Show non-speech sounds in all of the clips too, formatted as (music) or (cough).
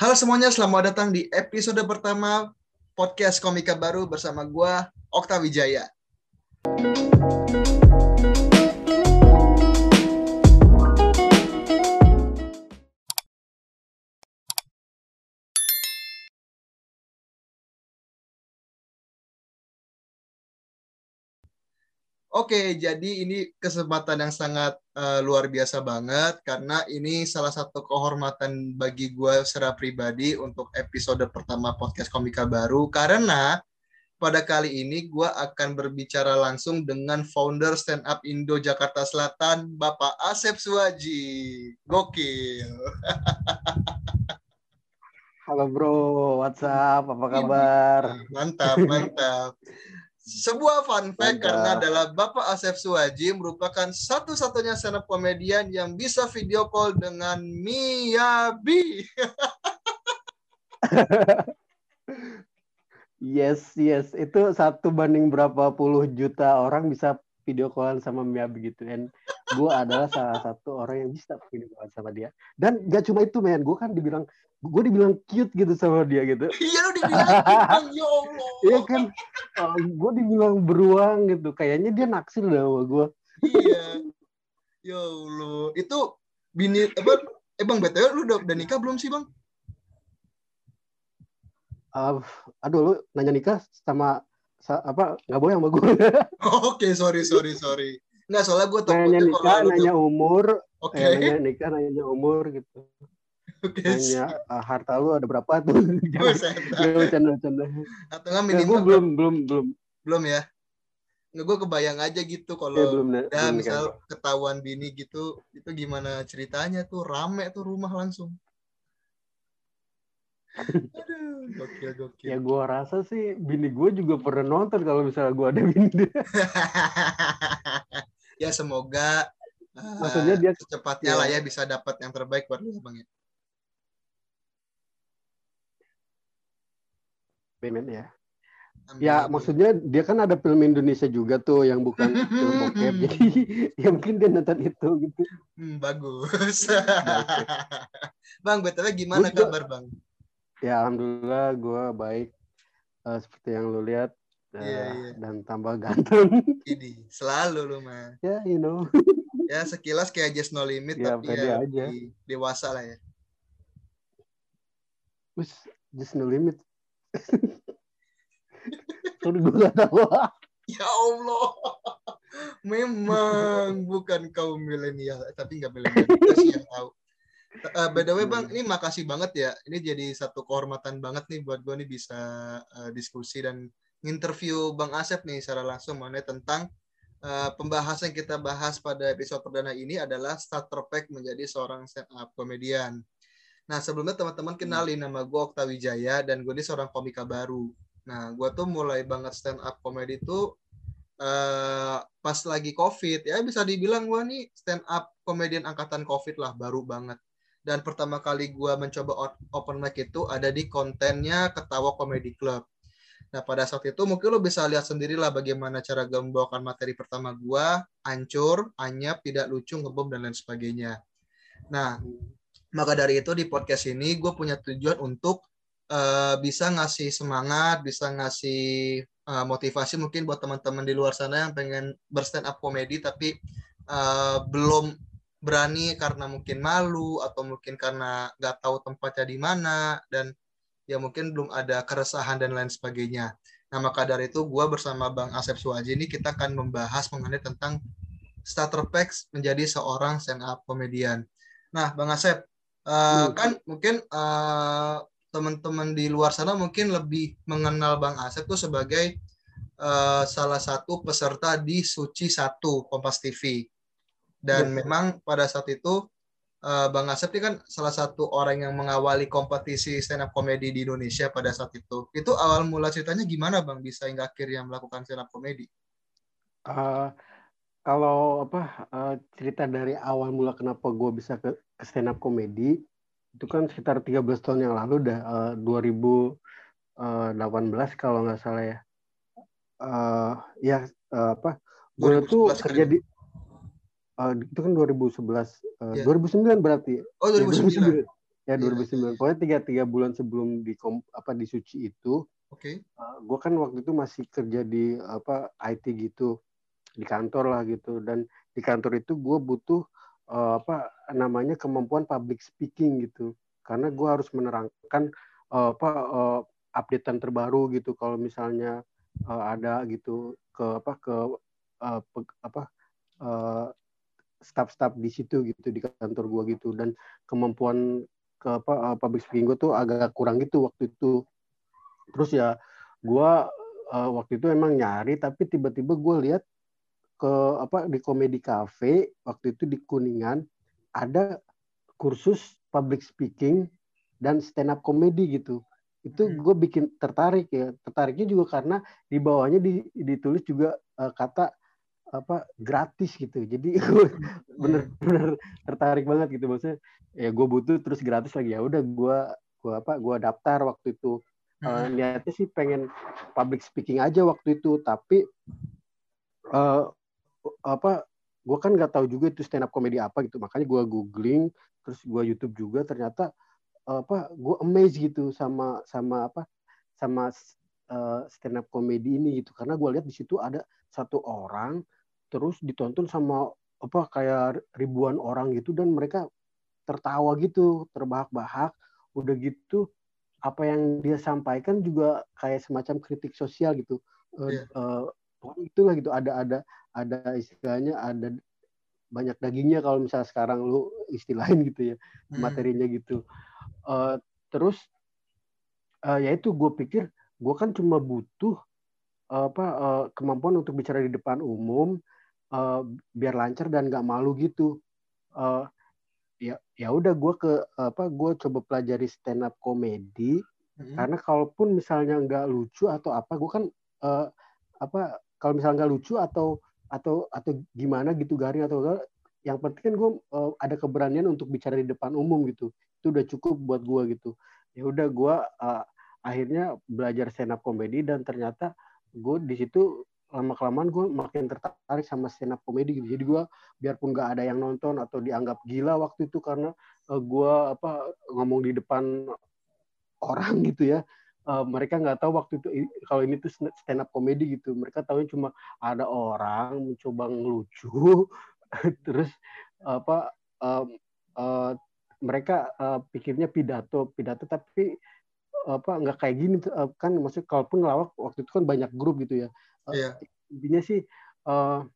Halo semuanya, selamat datang di episode pertama podcast Komika Baru bersama gua Okta Wijaya. Oke, jadi ini kesempatan yang sangat uh, luar biasa banget karena ini salah satu kehormatan bagi gue secara pribadi untuk episode pertama podcast Komika Baru karena pada kali ini gue akan berbicara langsung dengan founder Stand Up Indo Jakarta Selatan, Bapak Asep Suwaji. Gokil. Halo bro, WhatsApp, apa kabar? Mantap, mantap. Sebuah fun fact Mantap. karena adalah Bapak Asep Suwaji merupakan satu-satunya stand up komedian yang bisa video call dengan Miyabi. (laughs) yes, yes. Itu satu banding berapa puluh juta orang bisa video callan sama Miyabi gitu. Dan gue adalah salah satu orang yang bisa video callan sama dia. Dan gak cuma itu, men. Gue kan dibilang gue dibilang cute gitu sama dia gitu. Iya lu dibilang ya Allah. Iya kan, uh, gue dibilang beruang gitu. Kayaknya dia naksir dah sama gue. iya. Ya Allah. Itu bini apa? Eh bang, btw lu udah, udah nikah belum sih bang? Uh, aduh lu nanya nikah sama sa, apa nggak boleh sama gue. (laughs) Oke, okay, sorry sorry sorry. Nggak soalnya gue takutnya nanya nikah, nanya umur, Oke. Okay. Eh, nanya nikah, nanya umur gitu. Okay. Nanya uh, harta lu ada berapa (laughs) tuh? Jangan bercanda-bercanda. Atau nggak minimal ya, belum belum belum belum ya? Nggak gue kebayang aja gitu kalau ya, belum, ya, belum misal kan. ketahuan bini gitu, itu gimana ceritanya tuh rame tuh rumah langsung. Aduh, gokil gokil. Ya gue rasa sih bini gue juga pernah nonton kalau misalnya gue ada bini dia. (laughs) ya semoga maksudnya dia secepatnya ya. lah ya bisa dapat yang terbaik buat lu bang ya. Amin ya. Amin. Ya maksudnya dia kan ada film Indonesia juga tuh yang bukan (laughs) film bokep jadi ya mungkin dia nonton itu gitu. Hmm, bagus. (laughs) bang, btw gimana gua, kabar bang? Ya alhamdulillah gue baik uh, seperti yang lu lihat uh, yeah, yeah. dan tambah ganteng. (laughs) Ini selalu lu mah. Ya yeah, you know. ya sekilas kayak just no limit ya, tapi ya aja. dewasa lah ya. Just no limit (laughs) Sorry gue gak tahu. Ya Allah. (laughs) Memang bukan kaum milenial, tapi nggak milenial sih yang tahu. Uh, by the way bang, ini makasih banget ya. Ini jadi satu kehormatan banget nih buat gue nih bisa uh, diskusi dan interview Bang Asep nih secara langsung mengenai tentang uh, pembahasan yang kita bahas pada episode perdana ini adalah starter pack menjadi seorang stand up komedian. Nah, sebelumnya teman-teman hmm. kenalin nama gue Okta Wijaya dan gue ini seorang komika baru. Nah, gue tuh mulai banget stand up comedy tuh uh, pas lagi COVID. Ya bisa dibilang gue nih stand up komedian angkatan COVID lah, baru banget. Dan pertama kali gue mencoba open mic itu ada di kontennya Ketawa Comedy Club. Nah, pada saat itu mungkin lo bisa lihat sendiri lah bagaimana cara gue membawakan materi pertama gue, ancur, anyap, tidak lucu, ngebom, dan lain sebagainya. Nah, maka dari itu di podcast ini gue punya tujuan untuk uh, bisa ngasih semangat, bisa ngasih uh, motivasi mungkin buat teman-teman di luar sana yang pengen berstand up komedi tapi uh, belum berani karena mungkin malu atau mungkin karena nggak tahu tempatnya di mana dan ya mungkin belum ada keresahan dan lain sebagainya. Nah maka dari itu gue bersama Bang Asep Suwaji ini kita akan membahas mengenai tentang starter packs menjadi seorang stand up komedian. Nah Bang Asep, Uh, kan mungkin uh, teman-teman di luar sana mungkin lebih mengenal Bang Asep tuh sebagai uh, salah satu peserta di Suci Satu Kompas TV. Dan yes. memang pada saat itu uh, Bang Asep ini kan salah satu orang yang mengawali kompetisi stand up comedy di Indonesia pada saat itu. Itu awal mula ceritanya gimana Bang bisa hingga akhirnya melakukan stand up comedy? Uh, kalau apa uh, cerita dari awal mula kenapa gue bisa ke ke stand up comedy itu kan sekitar 13 tahun yang lalu dah uh, 2018 kalau nggak salah ya uh, ya uh, apa gue tuh kerja di uh, itu kan 2011 uh, yeah. 2009 berarti. Oh 2009 ya, ya 2009 pokoknya tiga tiga bulan sebelum di apa di suci itu oke. okay. uh, gue kan waktu itu masih kerja di apa IT gitu. Di kantor lah gitu. Dan di kantor itu gue butuh uh, apa namanya kemampuan public speaking gitu. Karena gue harus menerangkan uh, apa uh, updatean terbaru gitu. Kalau misalnya uh, ada gitu ke apa ke uh, pe, apa uh, staff-staff di situ gitu di kantor gue gitu. Dan kemampuan ke apa uh, public speaking gue tuh agak kurang gitu waktu itu. Terus ya gue uh, waktu itu emang nyari tapi tiba-tiba gue lihat ke apa di komedi cafe waktu itu di kuningan ada kursus public speaking dan stand up comedy gitu. Itu hmm. gue bikin tertarik ya. Tertariknya juga karena di bawahnya di, ditulis juga uh, kata apa gratis gitu. Jadi gue (laughs) bener-bener tertarik banget gitu. Maksudnya ya gue butuh terus gratis lagi. Ya udah gue gue apa gue daftar waktu itu. Uh, niatnya sih pengen public speaking aja waktu itu. Tapi uh, apa gue kan nggak tahu juga itu stand up comedy apa gitu. Makanya gue googling terus gue YouTube juga. Ternyata apa gue amazed gitu sama sama apa sama uh, stand up comedy ini gitu. Karena gue lihat di situ ada satu orang terus ditonton sama apa kayak ribuan orang gitu dan mereka tertawa gitu terbahak-bahak udah gitu apa yang dia sampaikan juga kayak semacam kritik sosial gitu yeah. uh, uh, itulah gitu ada ada ada istilahnya ada banyak dagingnya kalau misalnya sekarang lu istilahin (laughs) gitu ya hmm. materinya gitu uh, terus uh, ya itu gue pikir gue kan cuma butuh uh, apa uh, kemampuan untuk bicara di depan umum uh, biar lancar dan nggak malu gitu. Uh, ya ya udah gue ke apa gue coba pelajari stand up comedy hmm. karena kalaupun misalnya nggak lucu atau apa gue kan uh, apa kalau misalnya nggak lucu atau atau atau gimana gitu garing atau yang penting kan gue uh, ada keberanian untuk bicara di depan umum gitu. Itu udah cukup buat gue gitu. Ya udah gue uh, akhirnya belajar stand up comedy dan ternyata gue di situ lama kelamaan gue makin tertarik sama stand up comedy gitu. Jadi gue biarpun gak ada yang nonton atau dianggap gila waktu itu karena uh, eh, gue apa ngomong di depan orang (laughs) gitu ya uh, mereka nggak tahu waktu itu kalau ini tuh stand up comedy gitu. Mereka tahu cuma ada orang mencoba ngelucu (laughs) terus apa uh, uh, mereka uh, pikirnya pidato pidato tapi apa nggak kayak gini kan maksudnya kalaupun ngelawak waktu itu kan banyak grup gitu ya yeah. intinya sih uh,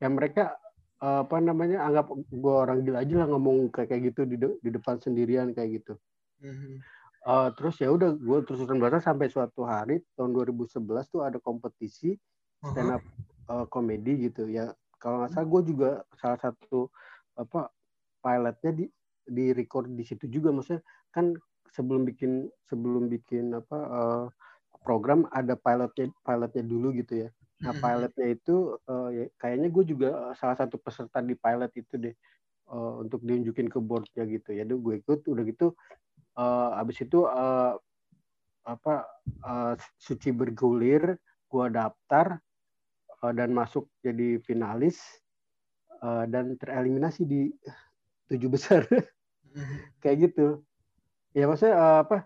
ya mereka uh, apa namanya anggap gue orang gila aja lah ngomong kayak kayak gitu di de di depan sendirian kayak gitu. Mm-hmm. uh, terus ya udah gue terus terusan belajar sampai suatu hari tahun 2011 tuh ada kompetisi stand up uh, komedi gitu. Ya kalau nggak salah gue juga salah satu apa pilotnya di di record di situ juga. Maksudnya kan sebelum bikin sebelum bikin apa uh, program ada pilotnya pilotnya dulu gitu ya. Nah pilotnya itu uh, ya, kayaknya gue juga salah satu peserta di pilot itu deh uh, untuk diunjukin ke boardnya gitu ya. Gue ikut udah gitu uh, abis itu uh, apa uh, suci bergulir, gue daftar uh, dan masuk jadi finalis uh, dan tereliminasi di tujuh besar (laughs) kayak gitu ya maksudnya uh, apa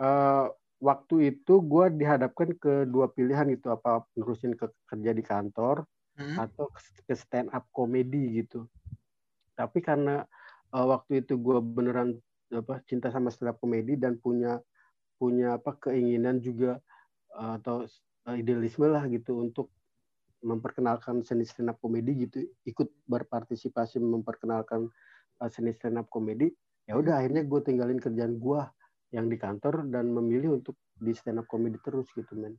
uh, waktu itu gue dihadapkan ke dua pilihan gitu apa nerusin ke kerja di kantor hmm. atau ke stand up comedy gitu tapi karena uh, waktu itu gue beneran apa cinta sama stand up comedy dan punya punya apa keinginan juga uh, atau uh, idealisme lah gitu untuk memperkenalkan seni stand up comedy gitu ikut berpartisipasi memperkenalkan uh, seni stand up comedy ya udah akhirnya gue tinggalin kerjaan gue yang di kantor dan memilih untuk di stand up comedy terus gitu men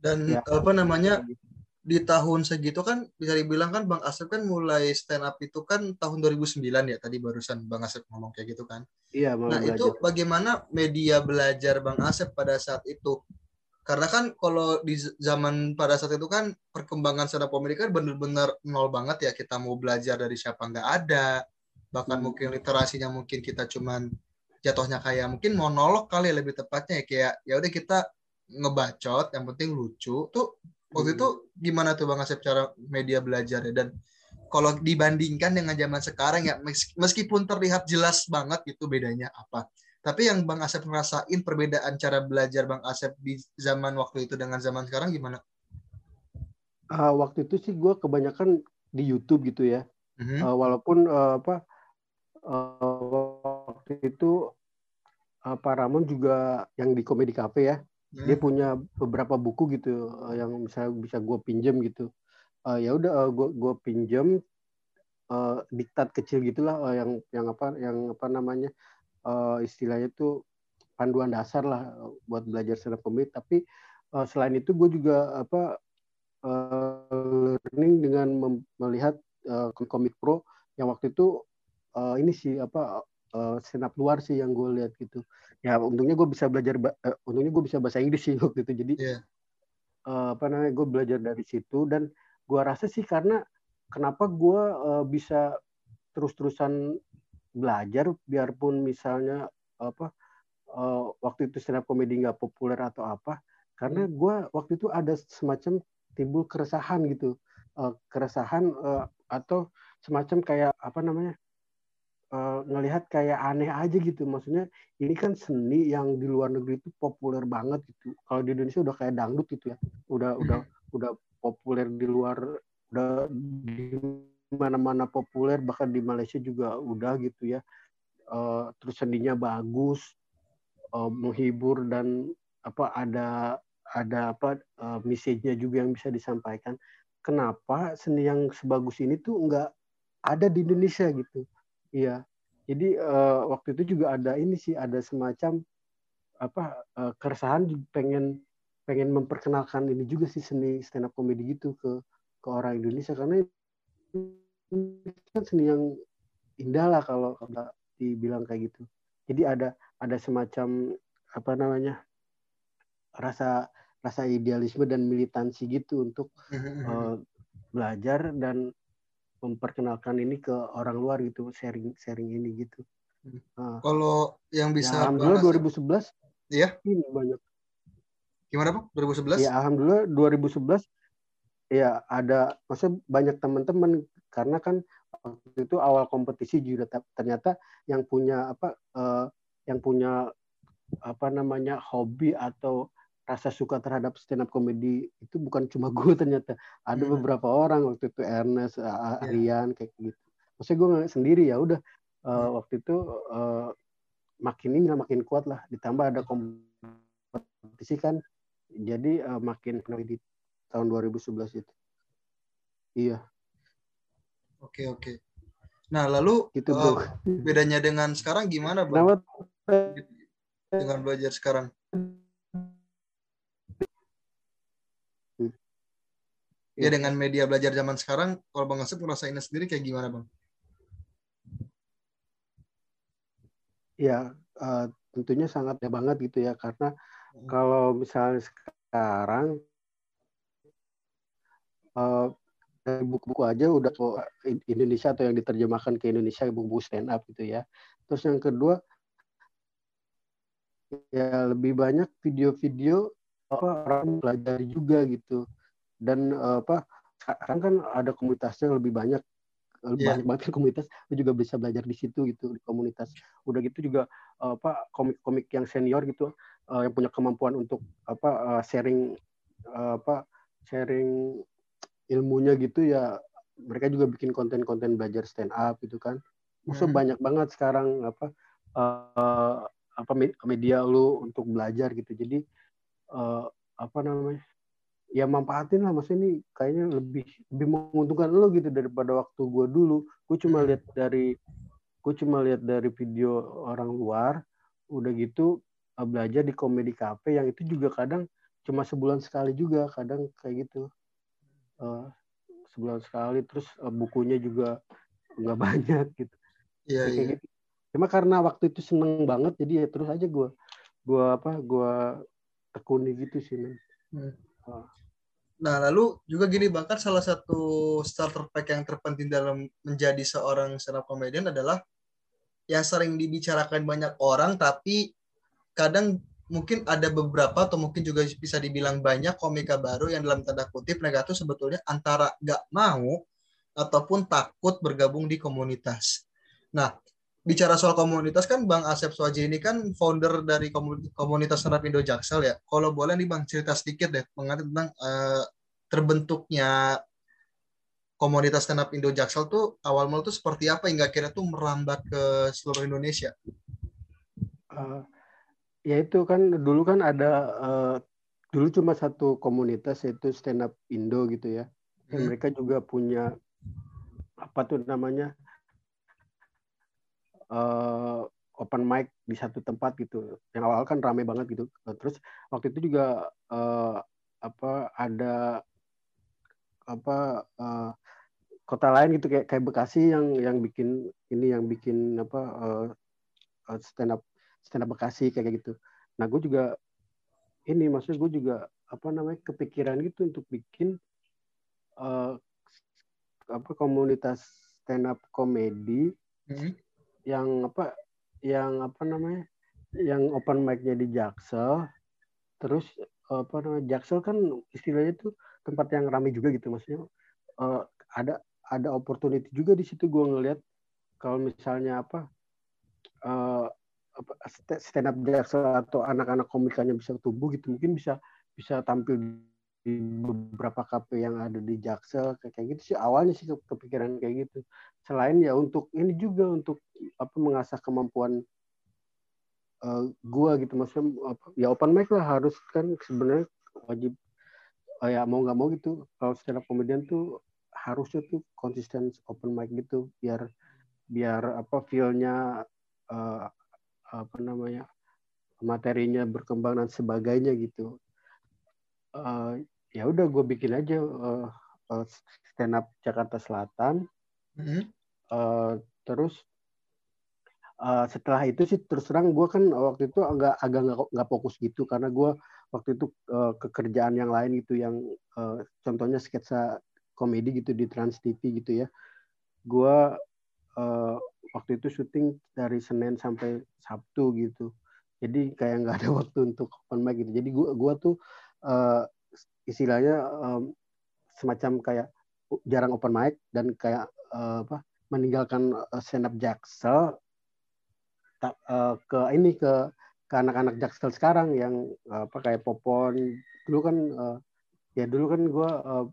dan ya, apa namanya di tahun segitu kan bisa dibilang kan Bang Asep kan mulai stand up itu kan tahun 2009 ya tadi barusan Bang Asep ngomong kayak gitu kan. Iya, Nah, belajar. itu bagaimana media belajar Bang Asep pada saat itu? Karena kan kalau di zaman pada saat itu kan perkembangan stand up comedy kan benar-benar nol banget ya kita mau belajar dari siapa nggak ada bahkan hmm. mungkin literasinya mungkin kita cuman jatuhnya kayak mungkin monolog kali ya lebih tepatnya ya kayak ya udah kita ngebacot yang penting lucu tuh waktu hmm. itu gimana tuh bang Asep cara media belajar ya dan kalau dibandingkan dengan zaman sekarang ya meskipun terlihat jelas banget itu bedanya apa. Tapi yang Bang Asep ngerasain perbedaan cara belajar Bang Asep di zaman waktu itu dengan zaman sekarang gimana? Uh, waktu itu sih gue kebanyakan di YouTube gitu ya. Mm-hmm. Uh, walaupun uh, apa uh, waktu itu uh, Pak Ramon juga yang di Komedi Cafe ya. Mm-hmm. Dia punya beberapa buku gitu uh, yang bisa bisa gue pinjam gitu uh, ya udah uh, gue gue pinjam uh, diktat kecil gitulah uh, yang yang apa yang apa namanya uh, istilahnya itu panduan dasar lah buat belajar stand up comedy tapi uh, selain itu gue juga apa uh, learning dengan melihat uh, komik pro yang waktu itu uh, ini sih apa uh, stand up luar sih yang gue lihat gitu ya untungnya gue bisa belajar uh, untungnya gue bisa bahasa Inggris sih (laughs) waktu itu jadi yeah. uh, apa namanya gue belajar dari situ dan gue rasa sih karena kenapa gue uh, bisa terus-terusan belajar biarpun misalnya apa uh, waktu itu stand up comedy nggak populer atau apa karena hmm. gue waktu itu ada semacam timbul keresahan gitu uh, keresahan uh, atau semacam kayak apa namanya uh, ngelihat kayak aneh aja gitu. Maksudnya ini kan seni yang di luar negeri itu populer banget gitu. Kalau di Indonesia udah kayak dangdut gitu ya. Udah udah hmm. udah populer di luar udah di mana-mana populer. Bahkan di Malaysia juga udah gitu ya. Uh, terus sendinya bagus uh, menghibur dan apa ada ada apa uh, message-nya juga yang bisa disampaikan. Kenapa seni yang sebagus ini tuh nggak ada di Indonesia gitu iya. Jadi uh, waktu itu juga ada ini sih ada semacam apa uh, keresahan pengen pengen memperkenalkan ini juga sih seni stand up comedy gitu ke ke orang Indonesia. Karena ini kan seni yang indah lah kalau kalau dibilang kayak gitu. Jadi ada ada semacam apa namanya rasa rasa idealisme dan militansi gitu untuk uh, belajar dan memperkenalkan ini ke orang luar gitu sharing sharing ini gitu. Uh, Kalau yang bisa ya, alhamdulillah 2011 Iya. Ini banyak Gimana Pak? 2011? Ya alhamdulillah 2011 ya ada maksudnya banyak teman-teman karena kan waktu itu awal kompetisi juga ternyata yang punya apa uh, yang punya apa namanya hobi atau rasa suka terhadap stand up comedy itu bukan cuma (laughs) gue ternyata ada hmm. beberapa orang waktu itu Ernest, yeah. Rian kayak gitu. Maksudnya gue sendiri ya udah uh, hmm. waktu itu uh, makin ini makin kuat lah ditambah ada kompetisi kan jadi uh, makin di tahun 2011 itu. Iya. Oke oke. Nah lalu itu uh, bedanya dengan sekarang gimana bang? Dengan belajar sekarang? Ya dengan media belajar zaman sekarang, kalau bang Asep ngerasainnya sendiri kayak gimana bang? Ya uh, tentunya sangat ya banget gitu ya karena hmm. kalau misalnya sekarang uh, buku-buku aja udah Indonesia atau yang diterjemahkan ke Indonesia buku-buku stand up gitu ya. Terus yang kedua ya lebih banyak video-video apa orang belajar juga gitu. Dan apa sekarang kan ada komunitasnya lebih banyak lebih yeah. banyak banget komunitas lu juga bisa belajar di situ gitu di komunitas udah gitu juga apa komik-komik yang senior gitu uh, yang punya kemampuan untuk apa uh, sharing uh, apa sharing ilmunya gitu ya mereka juga bikin konten-konten belajar stand up gitu kan. Musuh hmm. banyak banget sekarang apa uh, apa media lu untuk belajar gitu. Jadi uh, apa namanya? Ya manfaatin lah maksudnya ini kayaknya lebih lebih menguntungkan lo gitu daripada waktu gue dulu. Gue cuma hmm. lihat dari gue cuma lihat dari video orang luar udah gitu uh, belajar di komedi cafe yang itu juga kadang cuma sebulan sekali juga kadang kayak gitu uh, sebulan sekali terus uh, bukunya juga nggak (laughs) banyak gitu. Iya, iya. Gitu. Cuma karena waktu itu seneng banget jadi ya terus aja gue gue apa gue tekuni gitu sih men. Hmm. Uh. Nah lalu juga gini bahkan salah satu starter pack yang terpenting dalam menjadi seorang stand up comedian adalah yang sering dibicarakan banyak orang tapi kadang mungkin ada beberapa atau mungkin juga bisa dibilang banyak komika baru yang dalam tanda kutip negatif sebetulnya antara nggak mau ataupun takut bergabung di komunitas. Nah, bicara soal komunitas kan Bang Asep Swaji ini kan founder dari komunitas up Indo Jaksel ya. Kalau boleh nih Bang cerita sedikit deh mengenai tentang uh, terbentuknya komunitas stand up Indo Jaksel tuh awal mula tuh seperti apa hingga akhirnya tuh merambat ke seluruh Indonesia? Uh, ya itu kan dulu kan ada uh, dulu cuma satu komunitas yaitu stand up Indo gitu ya. Dan hmm. mereka juga punya apa tuh namanya uh, open mic di satu tempat gitu. Yang awal kan rame banget gitu. Terus waktu itu juga uh, apa ada apa uh, kota lain gitu kayak kayak Bekasi yang yang bikin ini yang bikin apa uh, stand up stand up Bekasi kayak gitu. Nah gue juga ini maksudnya gue juga apa namanya kepikiran gitu untuk bikin uh, apa komunitas stand up komedi hmm. Yang apa yang apa namanya yang open mic-nya di Jaksel terus apa namanya Jaksel kan istilahnya itu tempat yang ramai juga gitu maksudnya uh, ada ada opportunity juga di situ gue ngelihat kalau misalnya apa uh, stand up jaksel atau anak-anak komikanya bisa tumbuh gitu mungkin bisa bisa tampil di beberapa kafe yang ada di Jaksel kayak gitu sih awalnya sih kepikiran kayak gitu. Selain ya untuk ini juga untuk apa mengasah kemampuan uh, gua gitu maksudnya ya open mic lah harus kan sebenarnya wajib uh, ya mau nggak mau gitu kalau up komedian tuh harusnya tuh konsisten open mic gitu biar biar apa feelnya uh, apa namanya materinya berkembang dan sebagainya gitu ya udah gue bikin aja uh, uh, stand up Jakarta Selatan. Mm-hmm. uh, terus uh, setelah itu sih terus terang gue kan waktu itu agak agak nggak fokus gitu. Karena gue waktu itu uh, kekerjaan yang lain gitu yang uh, contohnya sketsa komedi gitu di Trans TV gitu ya. Gue uh, waktu itu syuting dari Senin sampai Sabtu gitu. Jadi kayak nggak ada (laughs) waktu untuk open mic gitu. Jadi gua gua tuh uh, istilahnya um, semacam kayak jarang open mic dan kayak uh, apa meninggalkan uh, stand up jaksel tak, uh, ke ini ke ke anak-anak jaksel sekarang yang uh, apa kayak popon dulu kan uh, ya dulu kan gue uh,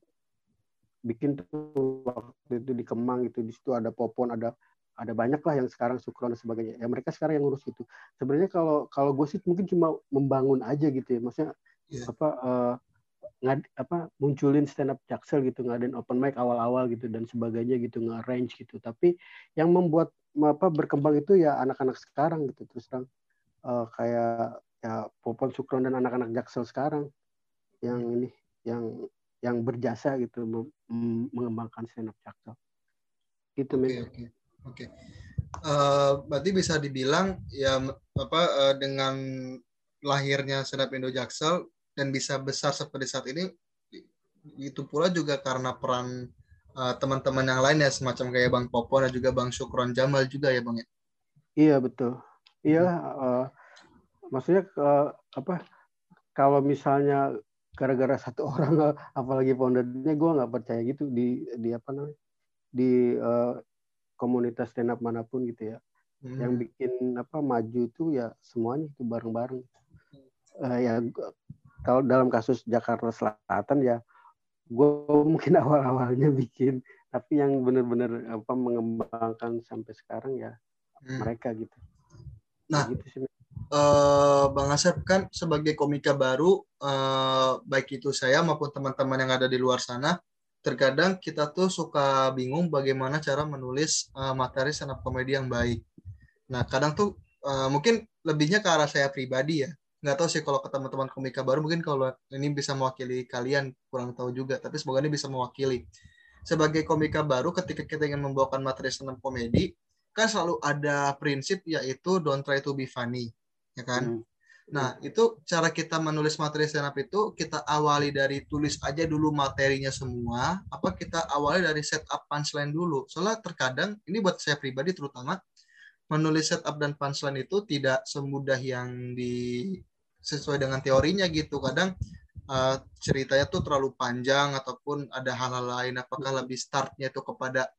bikin tuh waktu itu di Kemang gitu di situ ada popon ada ada banyak lah yang sekarang sukron dan sebagainya. Ya mereka sekarang yang ngurus itu. Sebenarnya kalau kalau gue sih mungkin cuma membangun aja gitu ya. Maksudnya yeah. apa uh, ngad, apa munculin stand up jaksel gitu ngadain open mic awal-awal gitu dan sebagainya gitu nge-arrange gitu. Tapi yang membuat apa berkembang itu ya anak-anak sekarang gitu terus terang uh, kayak ya Popon Sukron dan anak-anak jaksel sekarang yang ini yang yang berjasa gitu mengembangkan stand up jaksel. Gitu okay, Okay. Oke. Okay. Uh, eh, berarti bisa dibilang ya apa uh, dengan lahirnya Senap Indo Jaksel dan bisa besar seperti saat ini itu pula juga karena peran uh, teman-teman yang lain ya semacam kayak Bang Popo dan juga Bang Syukron Jamal juga ya Bang ya. Iya betul. Iya uh, maksudnya uh, apa kalau misalnya gara-gara satu (laughs) orang apalagi foundernya gue nggak percaya gitu di di apa namanya di uh, komunitas stand up mana pun gitu ya hmm. yang bikin apa maju itu ya semuanya itu bareng-bareng uh, ya kalau dalam kasus Jakarta Selatan ya gue (laughs) mungkin awal-awalnya bikin tapi yang benar-benar apa mengembangkan sampai sekarang ya hmm. mereka gitu nah gitu sih. Uh, Bang Asep kan sebagai komika baru uh, baik itu saya maupun teman-teman yang ada di luar sana terkadang kita tuh suka bingung bagaimana cara menulis uh, materi stand up komedi yang baik. Nah, kadang tuh uh, mungkin lebihnya ke arah saya pribadi ya. Nggak tahu sih kalau ke teman-teman komika baru mungkin kalau ini bisa mewakili kalian kurang tahu juga, tapi semoga ini bisa mewakili. Sebagai komika baru ketika kita ingin membawakan materi stand up komedi, kan selalu ada prinsip yaitu don't try to be funny, ya kan? Hmm. Nah, itu cara kita menulis materi stand up itu kita awali dari tulis aja dulu materinya semua, apa kita awali dari setup punchline dulu. Soalnya terkadang ini buat saya pribadi terutama menulis setup dan punchline itu tidak semudah yang di sesuai dengan teorinya gitu. Kadang uh, ceritanya tuh terlalu panjang ataupun ada hal-hal lain. Apakah lebih startnya itu kepada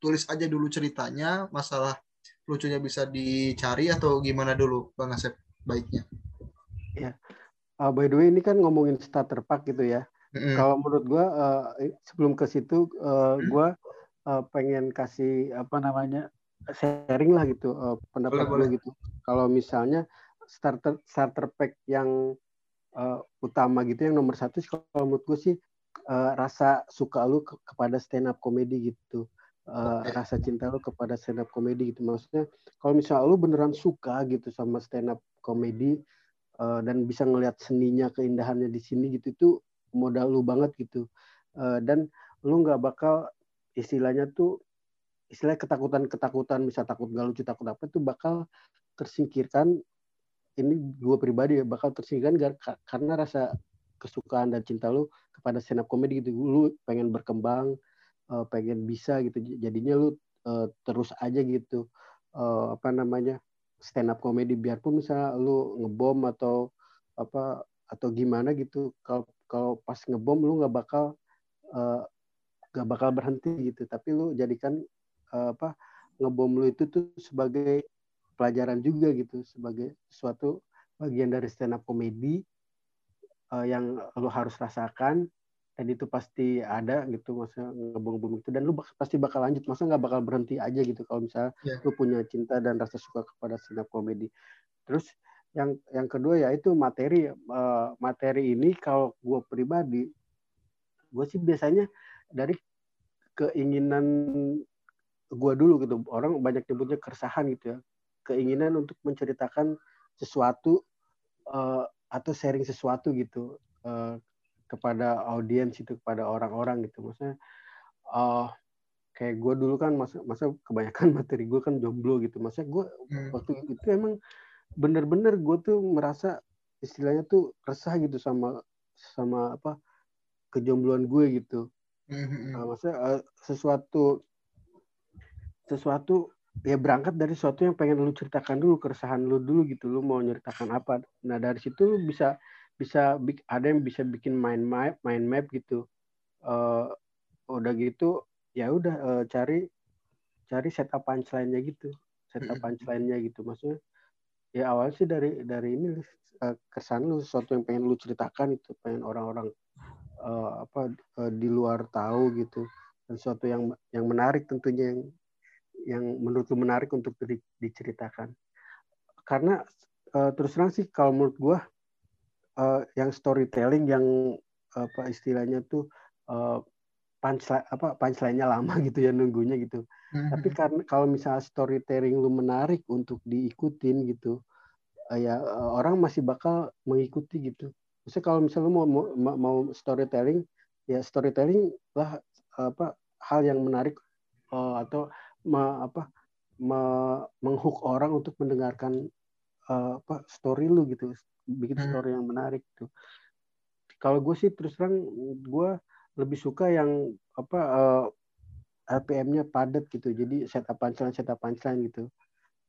tulis aja dulu ceritanya masalah lucunya bisa dicari atau gimana dulu bang Asep baiknya? Ya. Uh, by the way ini kan ngomongin starter pack gitu ya. Mm-hmm. kalau menurut gue uh, sebelum ke situ uh, gue uh, pengen kasih apa namanya sharing lah gitu uh, pendapat gue gitu. Kalau misalnya starter starter pack yang uh, utama gitu yang nomor satu kalau menurut gue sih uh, rasa suka lu ke kepada stand up comedy gitu. Uh, rasa cinta lu kepada stand up comedy gitu. Maksudnya kalau misalnya lu beneran suka gitu sama stand up comedy uh, dan bisa ngelihat seninya keindahannya di sini gitu itu modal lu banget gitu. Uh, dan lu nggak bakal istilahnya tuh istilah ketakutan ketakutan misal takut gak lucu takut apa itu bakal tersingkirkan ini gue pribadi ya bakal tersingkirkan karena rasa kesukaan dan cinta lu kepada stand up comedy gitu. Lu pengen berkembang uh, pengen bisa gitu. Jadinya lu uh, terus aja gitu. Uh, apa namanya stand up comedy. Biarpun misalnya lu ngebom atau apa atau gimana gitu kalau kalau pas ngebom lu nggak bakal uh, gak bakal berhenti gitu. Tapi lu jadikan uh, apa ngebom lu itu tuh sebagai pelajaran juga gitu sebagai suatu bagian dari stand up comedy uh, yang lo harus rasakan dan itu pasti ada gitu masa ngebom-bom itu dan lu bak pasti bakal lanjut. Masa nggak bakal berhenti aja gitu kalau misalnya yeah. lu punya cinta dan rasa suka kepada stand up comedy terus yang yang kedua ya itu materi uh, materi ini kalau gue pribadi gue sih biasanya dari keinginan gue dulu gitu. Orang banyak nyebutnya keresahan gitu ya keinginan untuk menceritakan sesuatu uh, atau sharing sesuatu gitu uh, kepada audiens itu kepada orang-orang gitu maksudnya uh, kayak gue dulu kan masa masa kebanyakan (laughs) materi gue kan jomblo gitu masa gue hmm. waktu itu emang bener-bener gue tuh merasa istilahnya tuh resah gitu sama sama apa kejombloan gue gitu hmm. uh, maksudnya uh, sesuatu sesuatu ya berangkat dari sesuatu yang pengen lu ceritakan dulu keresahan lu dulu gitu lu mau nyeritakan apa. Nah dari situ lu bisa bisa ada yang bisa bikin mind map mind map gitu. Uh, udah gitu ya udah uh, cari cari setup punchline-nya gitu setup punchline-nya gitu. Maksudnya ya awal sih dari dari ini uh, kesan lu sesuatu yang pengen lu ceritakan itu pengen orang-orang uh, apa uh, di luar tahu gitu. Dan sesuatu yang yang menarik tentunya yang yang menurut lu menarik untuk di, diceritakan? Karena uh, terus terang sih kalau menurut gue uh, yang storytelling yang apa istilahnya tuh uh, punchline apa punchline-nya lama (laughs) gitu ya nunggunya gitu. Mm-hmm. Tapi karena kalau misalnya storytelling lu menarik untuk diikutin gitu, uh, ya uh, orang masih bakal mengikuti gitu. Maksudnya kalau misalnya lu mau mau, mau storytelling, ya storytelling lah apa hal yang menarik uh, atau me, apa me, menghook orang untuk mendengarkan uh, apa story lu gitu bikin hmm. story yang menarik tuh kalau gue sih terus terang gue lebih suka yang apa uh, eh, RPM-nya padat gitu. Jadi setup punchline setup punchline gitu.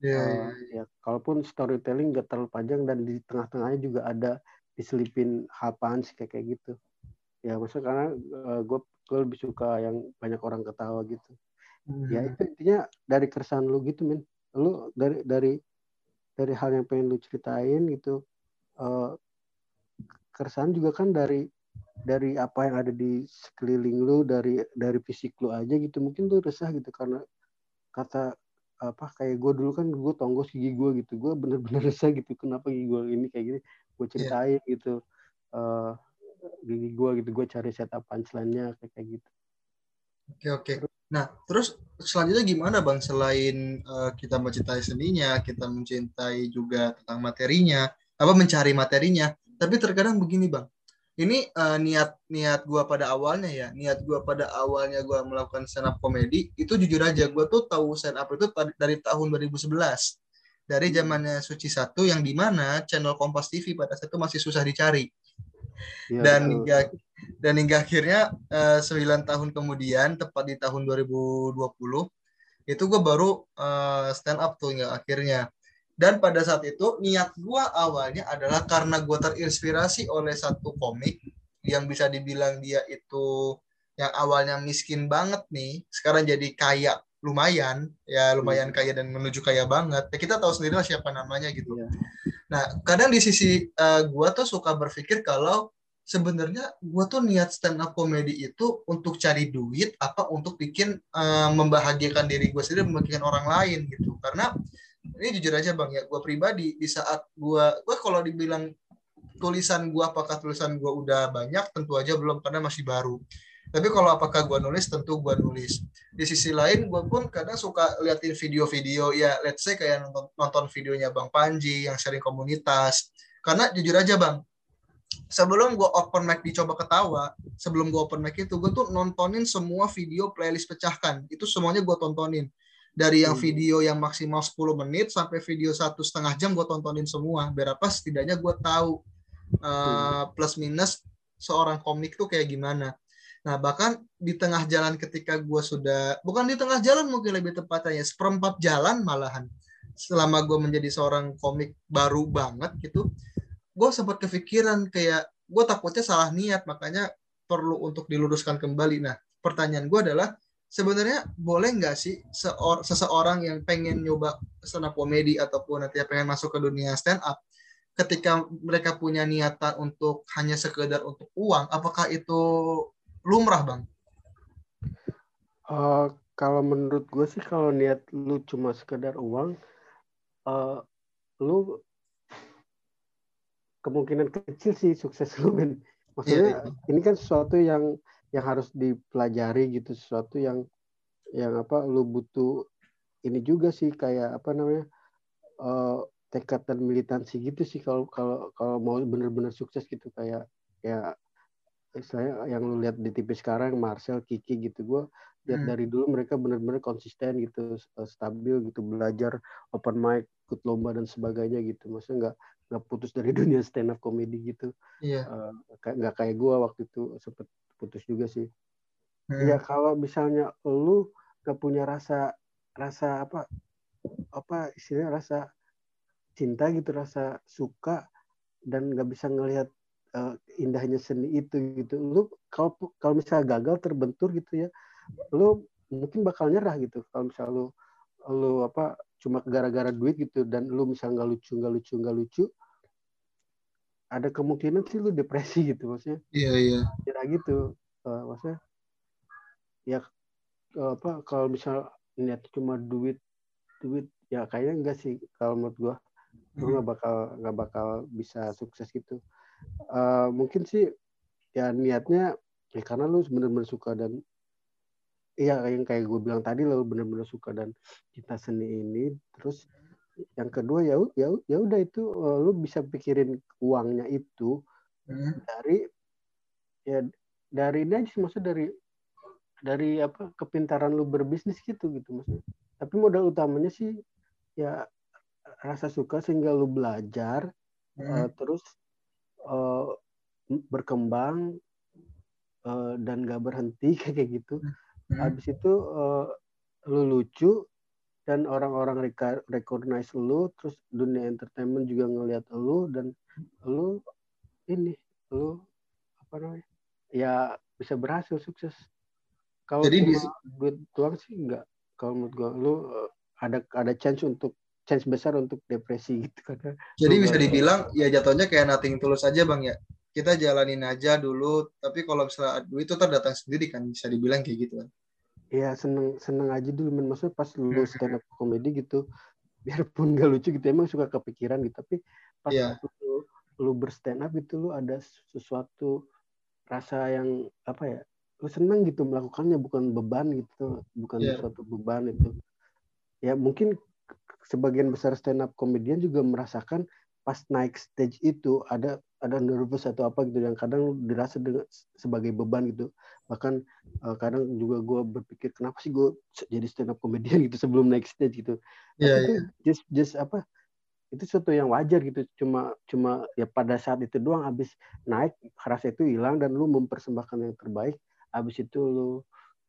Yeah, uh, yeah. ya kalaupun storytelling gak terlalu panjang dan di tengah-tengahnya juga ada diselipin hal punch kayak kayak gitu. Ya maksudnya karena uh, gue gue lebih suka yang banyak orang ketawa gitu hmm. ya itu intinya dari keresahan lu gitu men lu dari dari dari hal yang pengen lu ceritain gitu uh, keresahan juga kan dari dari apa yang ada di sekeliling lu dari dari fisik lu aja gitu mungkin lu resah gitu karena kata apa kayak gue dulu kan gue tonggos gigi gue gitu gue bener-bener (laughs) resah gitu kenapa gigi gue ini kayak gini gue iya. ceritain yeah. gitu uh, gigi gue gitu gue cari setup punchline-nya kayak kayak gitu oke okay, oke okay. Nah, terus selanjutnya gimana Bang? Selain uh, kita mencintai seninya, kita mencintai juga tentang materinya, apa mencari materinya. Tapi terkadang begini Bang, ini uh, niat niat gue pada awalnya ya, niat gue pada awalnya gue melakukan stand up comedy itu jujur aja gue tuh tahu stand up itu dari tahun 2011 dari zamannya Suci satu yang di mana channel Kompas TV pada saat itu masih susah dicari ya, dan hingga dan hingga akhirnya uh, eh, 9 tahun kemudian tepat di tahun 2020 itu gue baru uh, stand up tuh hingga akhirnya dan pada saat itu niat gue awalnya adalah karena gue terinspirasi oleh satu komik yang bisa dibilang dia itu yang awalnya miskin banget nih sekarang jadi kaya lumayan ya lumayan hmm. kaya dan menuju kaya banget ya kita tahu sendiri lah siapa namanya gitu yeah. Nah kadang di sisi uh, gua tuh suka berpikir kalau sebenarnya gua tuh niat stand up comedy itu untuk cari duit apa untuk bikin uh, membahagiakan diri gue sendiri membahagiakan orang lain gitu. Karena ini jujur aja bang ya gue pribadi di saat gue gue kalau dibilang tulisan gue apakah tulisan gue udah banyak? Tentu aja belum karena masih baru tapi kalau apakah gue nulis tentu gue nulis. Di sisi lain gue pun kadang suka liatin video-video ya let's say kayak nonton, nonton videonya bang Panji yang sharing komunitas. Karena jujur aja bang sebelum gue open mic dicoba ketawa sebelum gue open mic itu gue tuh nontonin semua video playlist pecahkan. Itu semuanya gue tontonin. Dari yang hmm. video yang maksimal 10 menit sampai video satu setengah jam gue tontonin semua. Berapa setidaknya gue tahu uh, plus minus seorang komik tuh kayak gimana nah bahkan di tengah jalan ketika gue sudah bukan di tengah jalan mungkin lebih tepatnya seperempat jalan malahan selama gue menjadi seorang komik baru banget gitu gue sempat kepikiran kayak gue takutnya salah niat makanya perlu untuk diluruskan kembali. Nah pertanyaan gue adalah sebenarnya boleh nggak sih seor seseorang yang pengen nyoba stand up comedy ataupun nanti pengen masuk ke dunia stand up ketika mereka punya niatan untuk hanya sekedar untuk uang apakah itu lumrah bang? Uh, kalau menurut gue sih kalau niat lu cuma sekedar uang uh, lu kemungkinan kecil sih sukses lu men maksudnya yeah, yeah. ini kan sesuatu yang yang harus dipelajari gitu sesuatu yang yang apa lu butuh ini juga sih kayak apa namanya uh, tekad dan militansi gitu sih kalau kalau kalau mau benar-benar sukses gitu kayak ya saya yang lu lihat di TV sekarang Marcel Kiki gitu gue lihat hmm. dari dulu mereka benar-benar konsisten gitu eh, stabil gitu belajar open mic ikut lomba dan sebagainya gitu maksudnya nggak nggak putus dari (laughs) dunia stand up comedy gitu yeah. Iya. uh, nggak kayak gue waktu itu sempet putus juga sih hmm. ya kalau misalnya lu gak punya rasa rasa apa apa istilahnya rasa cinta gitu rasa suka dan nggak bisa ngelihat uh, indahnya seni itu gitu lu kalau kalau misalnya gagal terbentur gitu ya lu mungkin bakal nyerah gitu kalau misalnya lu lu apa cuma gara-gara duit gitu dan lu misalnya nggak lucu nggak lucu nggak lucu ada kemungkinan sih lu depresi (laughs) gitu maksudnya. Iya iya. Kira gitu uh, maksudnya ya uh, apa kalau misal niat cuma duit duit ya kayaknya enggak sih kalau menurut gua lu nggak hmm. bakal nggak bakal bisa sukses gitu. Uh, mungkin sih ya niatnya ya karena lu benar-benar suka dan iya yang kayak gue bilang tadi lu benar-benar suka dan cinta seni ini terus yang kedua ya ya ya udah itu uh, lu bisa pikirin uangnya itu hmm. dari ya dari ini aja maksud dari dari apa kepintaran lu berbisnis gitu gitu maksudnya tapi modal utamanya sih ya rasa suka sehingga lu belajar hmm. uh, terus uh, berkembang uh, dan gak berhenti (laughs) kayak gitu. Hmm. habis itu uh, lu lucu dan orang-orang recognize lu terus dunia entertainment juga ngelihat lu dan lu ini lu apa namanya ya bisa berhasil sukses. Kalau jadi bisa duit tuang sih enggak kalau menurut gua lu eh, ada ada chance untuk chance besar untuk depresi gitu (laughs) karena jadi bisa dibilang ya jatuhnya kayak nothing tulus aja bang ya kita jalanin aja dulu tapi kalau misalnya duit itu terdatang sendiri kan bisa dibilang kayak gitu kan ya seneng seneng aja dulu men maksudnya pas lu hmm. stand up comedy gitu (laughs) biarpun gak lucu gitu emang suka kepikiran gitu tapi pas yeah. lu, lu berstand up itu lu ada sesuatu rasa yang apa ya lu seneng gitu melakukannya bukan beban gitu bukan yeah. suatu beban itu ya mungkin sebagian besar stand up komedian juga merasakan pas naik stage itu ada ada nervous atau apa gitu yang kadang dirasa dengan, sebagai beban gitu. Bahkan uh, kadang juga gue berpikir kenapa sih gue jadi stand up comedian gitu sebelum naik stage? gitu. Yeah, itu yeah. just just apa itu sesuatu yang wajar gitu. Cuma cuma ya pada saat itu doang habis naik rasa itu hilang dan lu mempersembahkan yang terbaik habis itu lu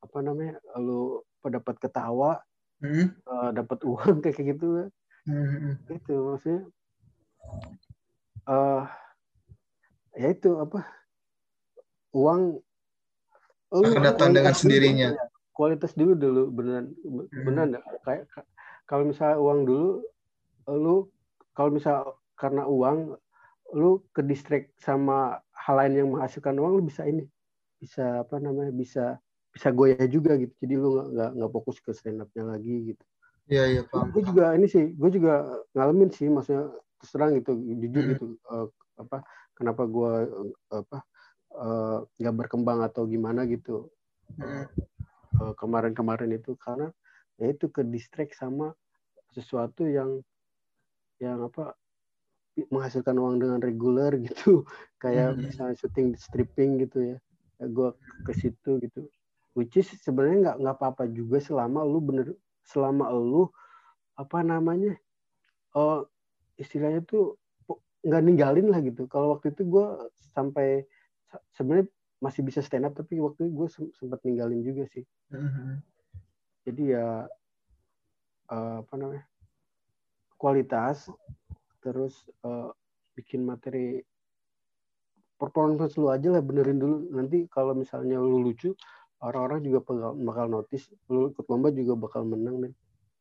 apa namanya lu dapat ketawa mm-hmm. uh, dapat uang kayak gitu mm-hmm. itu maksudnya uh, ya itu apa uang akan datang dengan sendirinya dulu, ya. kualitas dulu dulu beneran hmm. beneran kayak kalau misalnya uang dulu lu kalau misal karena uang lu ke distrik sama hal lain yang menghasilkan uang lu bisa ini bisa apa namanya bisa bisa goyah juga gitu. Jadi lu nggak nggak fokus ke stand upnya lagi gitu. Iya iya paham gue juga ini sih gue juga ngalamin sih maksudnya terus terang gitu jujur hmm. gitu uh, apa kenapa gue uh, apa eh, nggak uh, berkembang atau gimana gitu. Hmm. uh, kemarin-kemarin itu karena ya itu ke distract sama sesuatu yang yang apa menghasilkan uang dengan reguler gitu. (laughs) Kayak hmm. misalnya syuting stripping gitu ya, ya gue ke situ gitu which is sebenarnya nggak nggak apa-apa juga selama lu bener selama lu apa namanya oh istilahnya tuh nggak ninggalin lah gitu. Kalau waktu itu gue sampai sebenarnya masih bisa stand up tapi waktu itu gue sempat ninggalin juga sih. Mm-hmm. jadi ya uh, apa namanya kualitas terus uh, bikin materi performance lu aja lah benerin dulu. Nanti kalau misalnya lu lucu orang-orang juga bakal, bakal notice lu ikut lomba juga bakal menang nih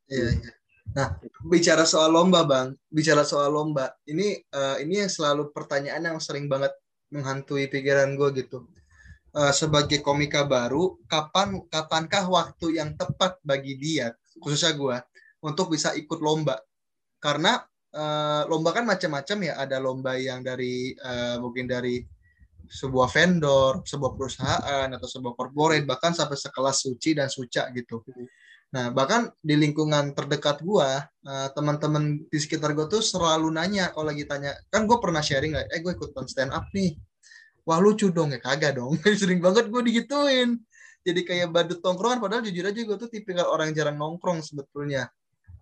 iya, iya. nah bicara soal lomba bang. Bicara soal lomba. Ini uh, ini yang selalu pertanyaan yang sering banget menghantui pikiran gue gitu. Uh, sebagai komika baru kapan kapankah waktu yang tepat bagi dia khususnya gue untuk bisa ikut lomba? Karena uh, lomba kan macam-macam ya. Ada lomba yang dari uh, mungkin dari sebuah vendor, sebuah perusahaan atau sebuah corporate bahkan sampai sekelas Suci dan Suca gitu. Nah, bahkan di lingkungan terdekat gua, uh, teman-teman di sekitar gua tuh selalu nanya kalau lagi tanya, kan gua pernah sharing lah, eh gue ikutan stand up nih. Wah lucu dong ya kagak dong. (laughs) Sering banget gue digituin. Jadi kayak badut tongkrongan padahal jujur aja gue tuh tipikal orang jarang nongkrong sebetulnya.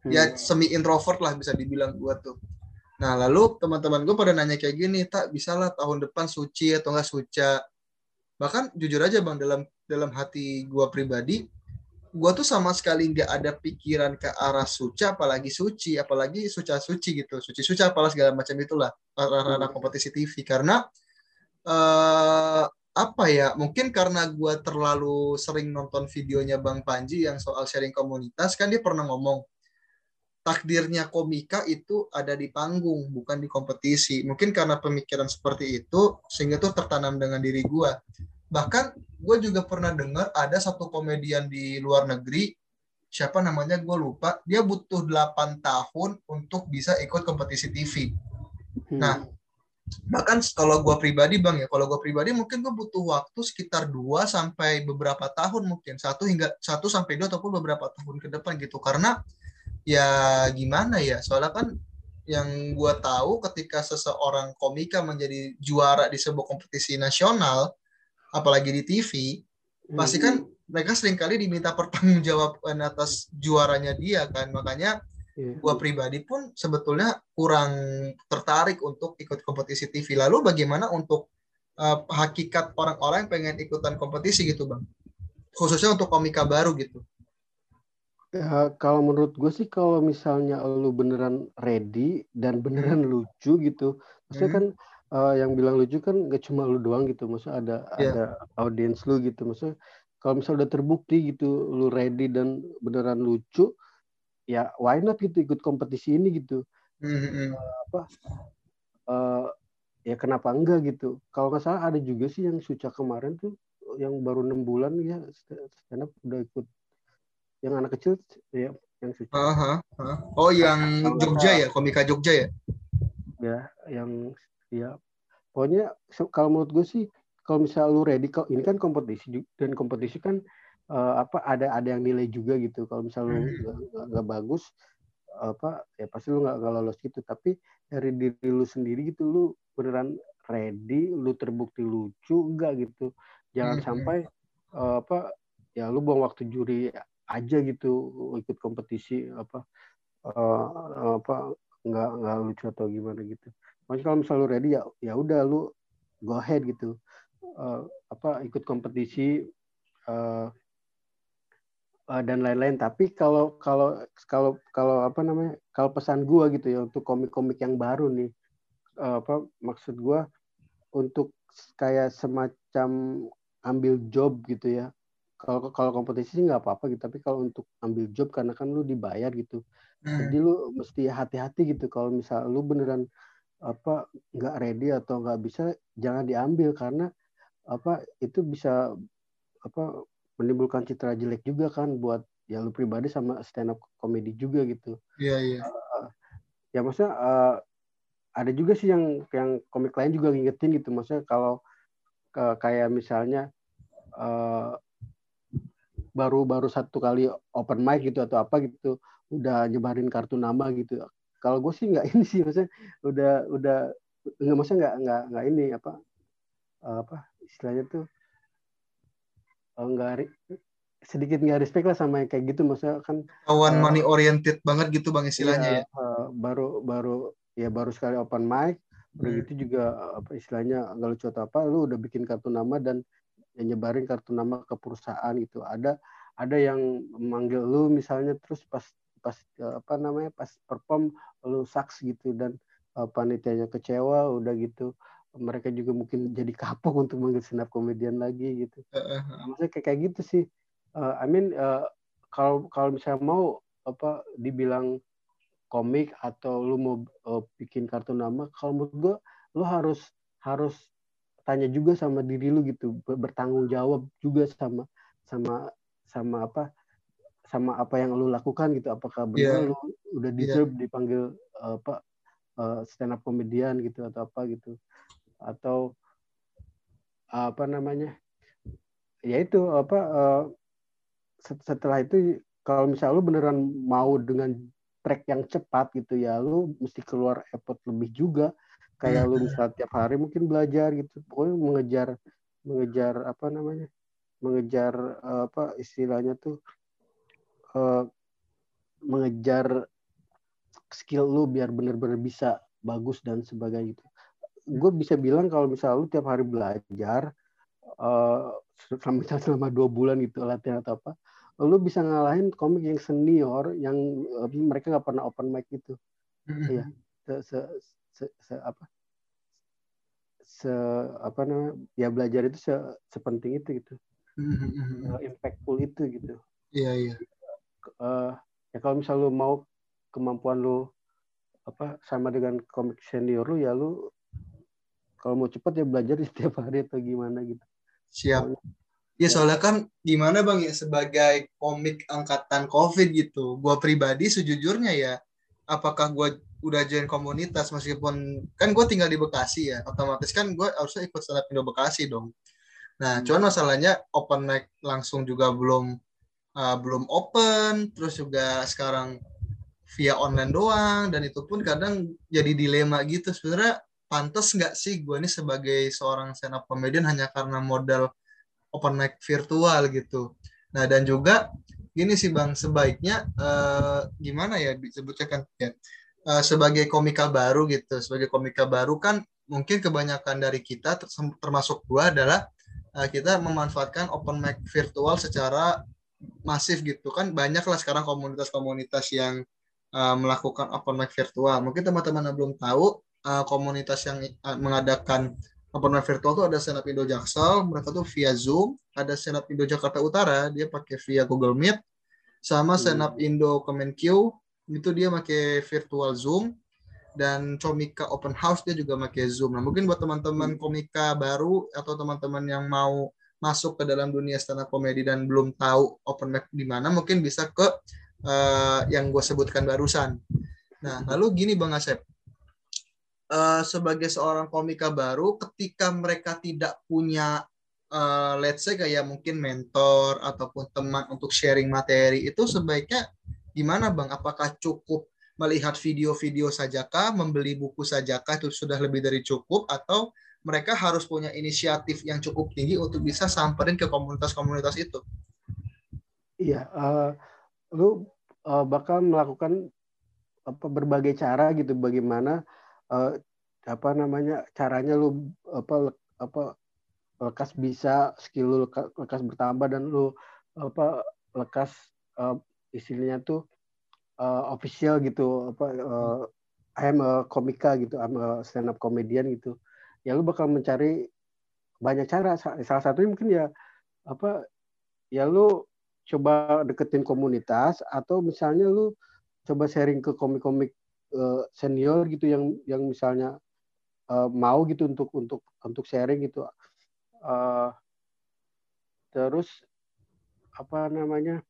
Ya hmm. semi introvert lah bisa dibilang gua tuh. Nah, lalu teman-teman gue pada nanya kayak gini, tak bisa lah tahun depan suci atau enggak suca. Bahkan jujur aja bang, dalam dalam hati gue pribadi, gue tuh sama sekali nggak ada pikiran ke arah suca, apalagi suci, apalagi suca suci gitu, suci suca, apalah segala macam itulah arah-arah kompetisi TV. Karena uh, apa ya? Mungkin karena gue terlalu sering nonton videonya Bang Panji yang soal sharing komunitas, kan dia pernah ngomong takdirnya komika itu ada di panggung bukan di kompetisi. Mungkin karena pemikiran seperti itu sehingga tuh tertanam dengan diri gue bahkan gue juga pernah dengar ada satu komedian di luar negeri siapa namanya gue lupa dia butuh 8 tahun untuk bisa ikut kompetisi TV hmm. nah bahkan kalau gue pribadi bang ya kalau gue pribadi mungkin gue butuh waktu sekitar 2 sampai beberapa tahun mungkin. Satu hingga satu sampai dua ataupun beberapa tahun ke depan gitu. Karena ya gimana ya? Soalnya kan yang gue tahu ketika seseorang komika menjadi juara di sebuah kompetisi nasional apalagi di TV hmm. pasti kan mereka sering kali diminta pertanggungjawaban atas juaranya dia kan. Makanya yeah. gue pribadi pun sebetulnya kurang tertarik untuk ikut kompetisi TV lalu bagaimana untuk uh, hakikat orang-orang yang pengen ikutan kompetisi gitu bang? Khususnya untuk komika baru gitu Ya, kalau menurut gue sih kalau misalnya lu beneran ready dan beneran hmm. lucu gitu, maksudnya hmm. kan uh, yang bilang lucu kan gak cuma lu doang gitu, maksudnya ada yeah. ada audiens lu gitu, maksudnya kalau misalnya udah terbukti gitu, lu ready dan beneran lucu, ya why not gitu ikut kompetisi ini gitu, hmm. uh, apa, uh, ya kenapa enggak gitu? Kalau nggak salah ada juga sih yang suca kemarin tuh yang baru enam bulan ya stand up udah ikut yang anak kecil ya yang suci. Uh -huh. Oh yang Jogja ya, komika Jogja ya? Ya, yang ya pokoknya kalau menurut gue sih kalau misal lu ready kok ini kan kompetisi dan kompetisi kan uh, apa ada ada yang nilai juga gitu kalau misal lu hmm. nggak bagus apa ya pasti lu nggak lolos gitu tapi dari diri lu sendiri gitu lu beneran ready lu terbukti lucu enggak gitu jangan hmm. sampai uh, apa ya lu buang waktu juri aja gitu ikut kompetisi apa uh, apa nggak nggak lucu atau gimana gitu. Makanya kalau misalnya lu ready ya ya udah lu go ahead gitu. Uh, apa ikut kompetisi uh, uh, dan lain-lain. Tapi kalau kalau kalau kalau apa namanya? Kalau pesan gua gitu ya untuk komik-komik yang baru nih uh, apa maksud gua untuk kayak semacam ambil job gitu ya kalau kalau kompetisi sih nggak apa-apa gitu tapi kalau untuk ambil job karena kan lu dibayar gitu hmm. jadi lu mesti hati-hati gitu kalau misal lu beneran apa nggak ready atau nggak bisa jangan diambil karena apa itu bisa apa menimbulkan citra jelek juga kan buat ya lu pribadi sama stand up komedi juga gitu. Iya yeah, iya. Yeah. Uh, ya maksudnya uh, ada juga sih yang yang komik lain juga ngingetin gitu maksudnya kalau uh, kayak misalnya uh, baru baru satu kali open mic gitu atau apa gitu udah nyebarin kartu nama gitu. Kalau gue sih nggak ini sih maksudnya udah udah nggak maksudnya nggak nggak nggak ini apa apa istilahnya tuh nggak sedikit nggak respect lah sama yang kayak gitu. Maksudnya kan kawan uh, money oriented banget gitu bang istilahnya iya, ya? uh, baru baru ya baru sekali open mic udah hmm. gitu juga apa istilahnya nggak lucu atau apa lu udah bikin kartu nama dan ya nyebarin kartu nama ke perusahaan itu ada ada yang manggil lu misalnya terus pas pas apa namanya pas perform lu saks gitu dan uh, panitianya kecewa udah gitu mereka juga mungkin jadi kapok (laughs) untuk manggil up komedian lagi gitu. Maksudnya kayak kayak gitu sih. Uh, I mean uh, kalau kalau misalnya mau apa dibilang komik atau lu mau uh, bikin kartu nama, kalau menurut gua lu harus harus tanya juga sama diri lu gitu, bertanggung jawab juga sama sama sama apa sama apa yang lu lakukan gitu apakah benar yeah. lu udah iya. deserve yeah. dipanggil uh, apa uh, stand up komedian gitu atau apa gitu atau apa namanya ya itu apa uh, setelah itu kalau misalnya lu beneran mau dengan track yang cepat gitu ya lu mesti keluar effort lebih juga kayak lu misalnya tiap hari mungkin belajar gitu. Pokoknya mengejar mengejar apa namanya? Mengejar uh, apa istilahnya tuh uh, mengejar skill lu biar benar-benar bisa bagus dan sebagainya gitu. Gue bisa bilang kalau misalnya lu tiap hari belajar (laughs) uh, selama selama dua bulan gitu latihan atau apa, lu bisa ngalahin komik yang senior yang uh, mereka nggak pernah open mic gitu. Iya, se, se, se, se apa? Se apa namanya? Ya belajar itu se, sepenting itu gitu. uh, impactful itu gitu. Iya iya uh, ya kalau misal lu mau kemampuan lu apa sama dengan komik senior lu ya lu kalau mau cepat ya belajar (laughs) setiap hari atau gimana gitu. Siap. Ya soalnya kan gimana bang ya sebagai komik angkatan covid gitu. Gua pribadi sejujurnya ya, apakah gua udah join komunitas meskipun kan gue tinggal di Bekasi ya, otomatis kan gue harusnya ikut stand Indo Bekasi dong. Nah, hmm. cuman masalahnya open mic langsung juga belum uh, belum open, terus juga sekarang via online doang, dan itu pun kadang jadi dilema gitu. Sebenarnya pantas nggak sih gue ini sebagai seorang stand up comedian hanya karena modal open mic virtual gitu. Nah dan juga gini sih bang, sebaiknya uh, gimana ya disebutnya kan ya uh, sebagai komika baru gitu, sebagai komika baru kan mungkin kebanyakan dari kita termasuk gue adalah uh, kita memanfaatkan open mic virtual secara masif gitu kan. Banyak lah sekarang komunitas-komunitas yang uh, melakukan open mic virtual. Mungkin teman-teman belum tahu uh, komunitas yang uh, mengadakan open mic virtual itu ada up Indo Jaksel mereka tuh via Zoom ada up Indo Jakarta Utara dia pakai via Google Meet sama hmm. Indo Q itu dia pakai virtual Zoom dan Comika Open House dia juga pakai Zoom. Nah, mungkin buat teman-teman hmm. komika baru atau teman-teman yang mau masuk ke dalam dunia stand up comedy dan belum tahu open mic di mana mungkin bisa ke uh, yang gue sebutkan barusan. Nah, lalu gini Bang Asep. Uh, sebagai seorang komika baru ketika mereka tidak punya uh, let's say kayak mungkin mentor ataupun teman untuk sharing materi itu sebaiknya gimana Bang? Apakah cukup melihat video-video sajakah, membeli buku sajakah itu sudah lebih dari cukup atau mereka harus punya inisiatif yang cukup tinggi untuk bisa samperin ke komunitas-komunitas itu. Iya, uh, lu uh, bakal melakukan apa berbagai cara gitu bagaimana apa namanya caranya lu apa apa lekas bisa skill lu lekas bertambah dan lu apa lekas uh, istilahnya tuh uh, official gitu apa uh, I'm a komika gitu I'm a stand up comedian gitu. Ya lu bakal mencari banyak cara. Salah satunya mungkin ya apa ya lu coba deketin komunitas atau misalnya lu coba sharing ke komik-komik uh, senior gitu yang yang misalnya uh, mau gitu untuk untuk untuk sharing gitu. Uh, terus apa namanya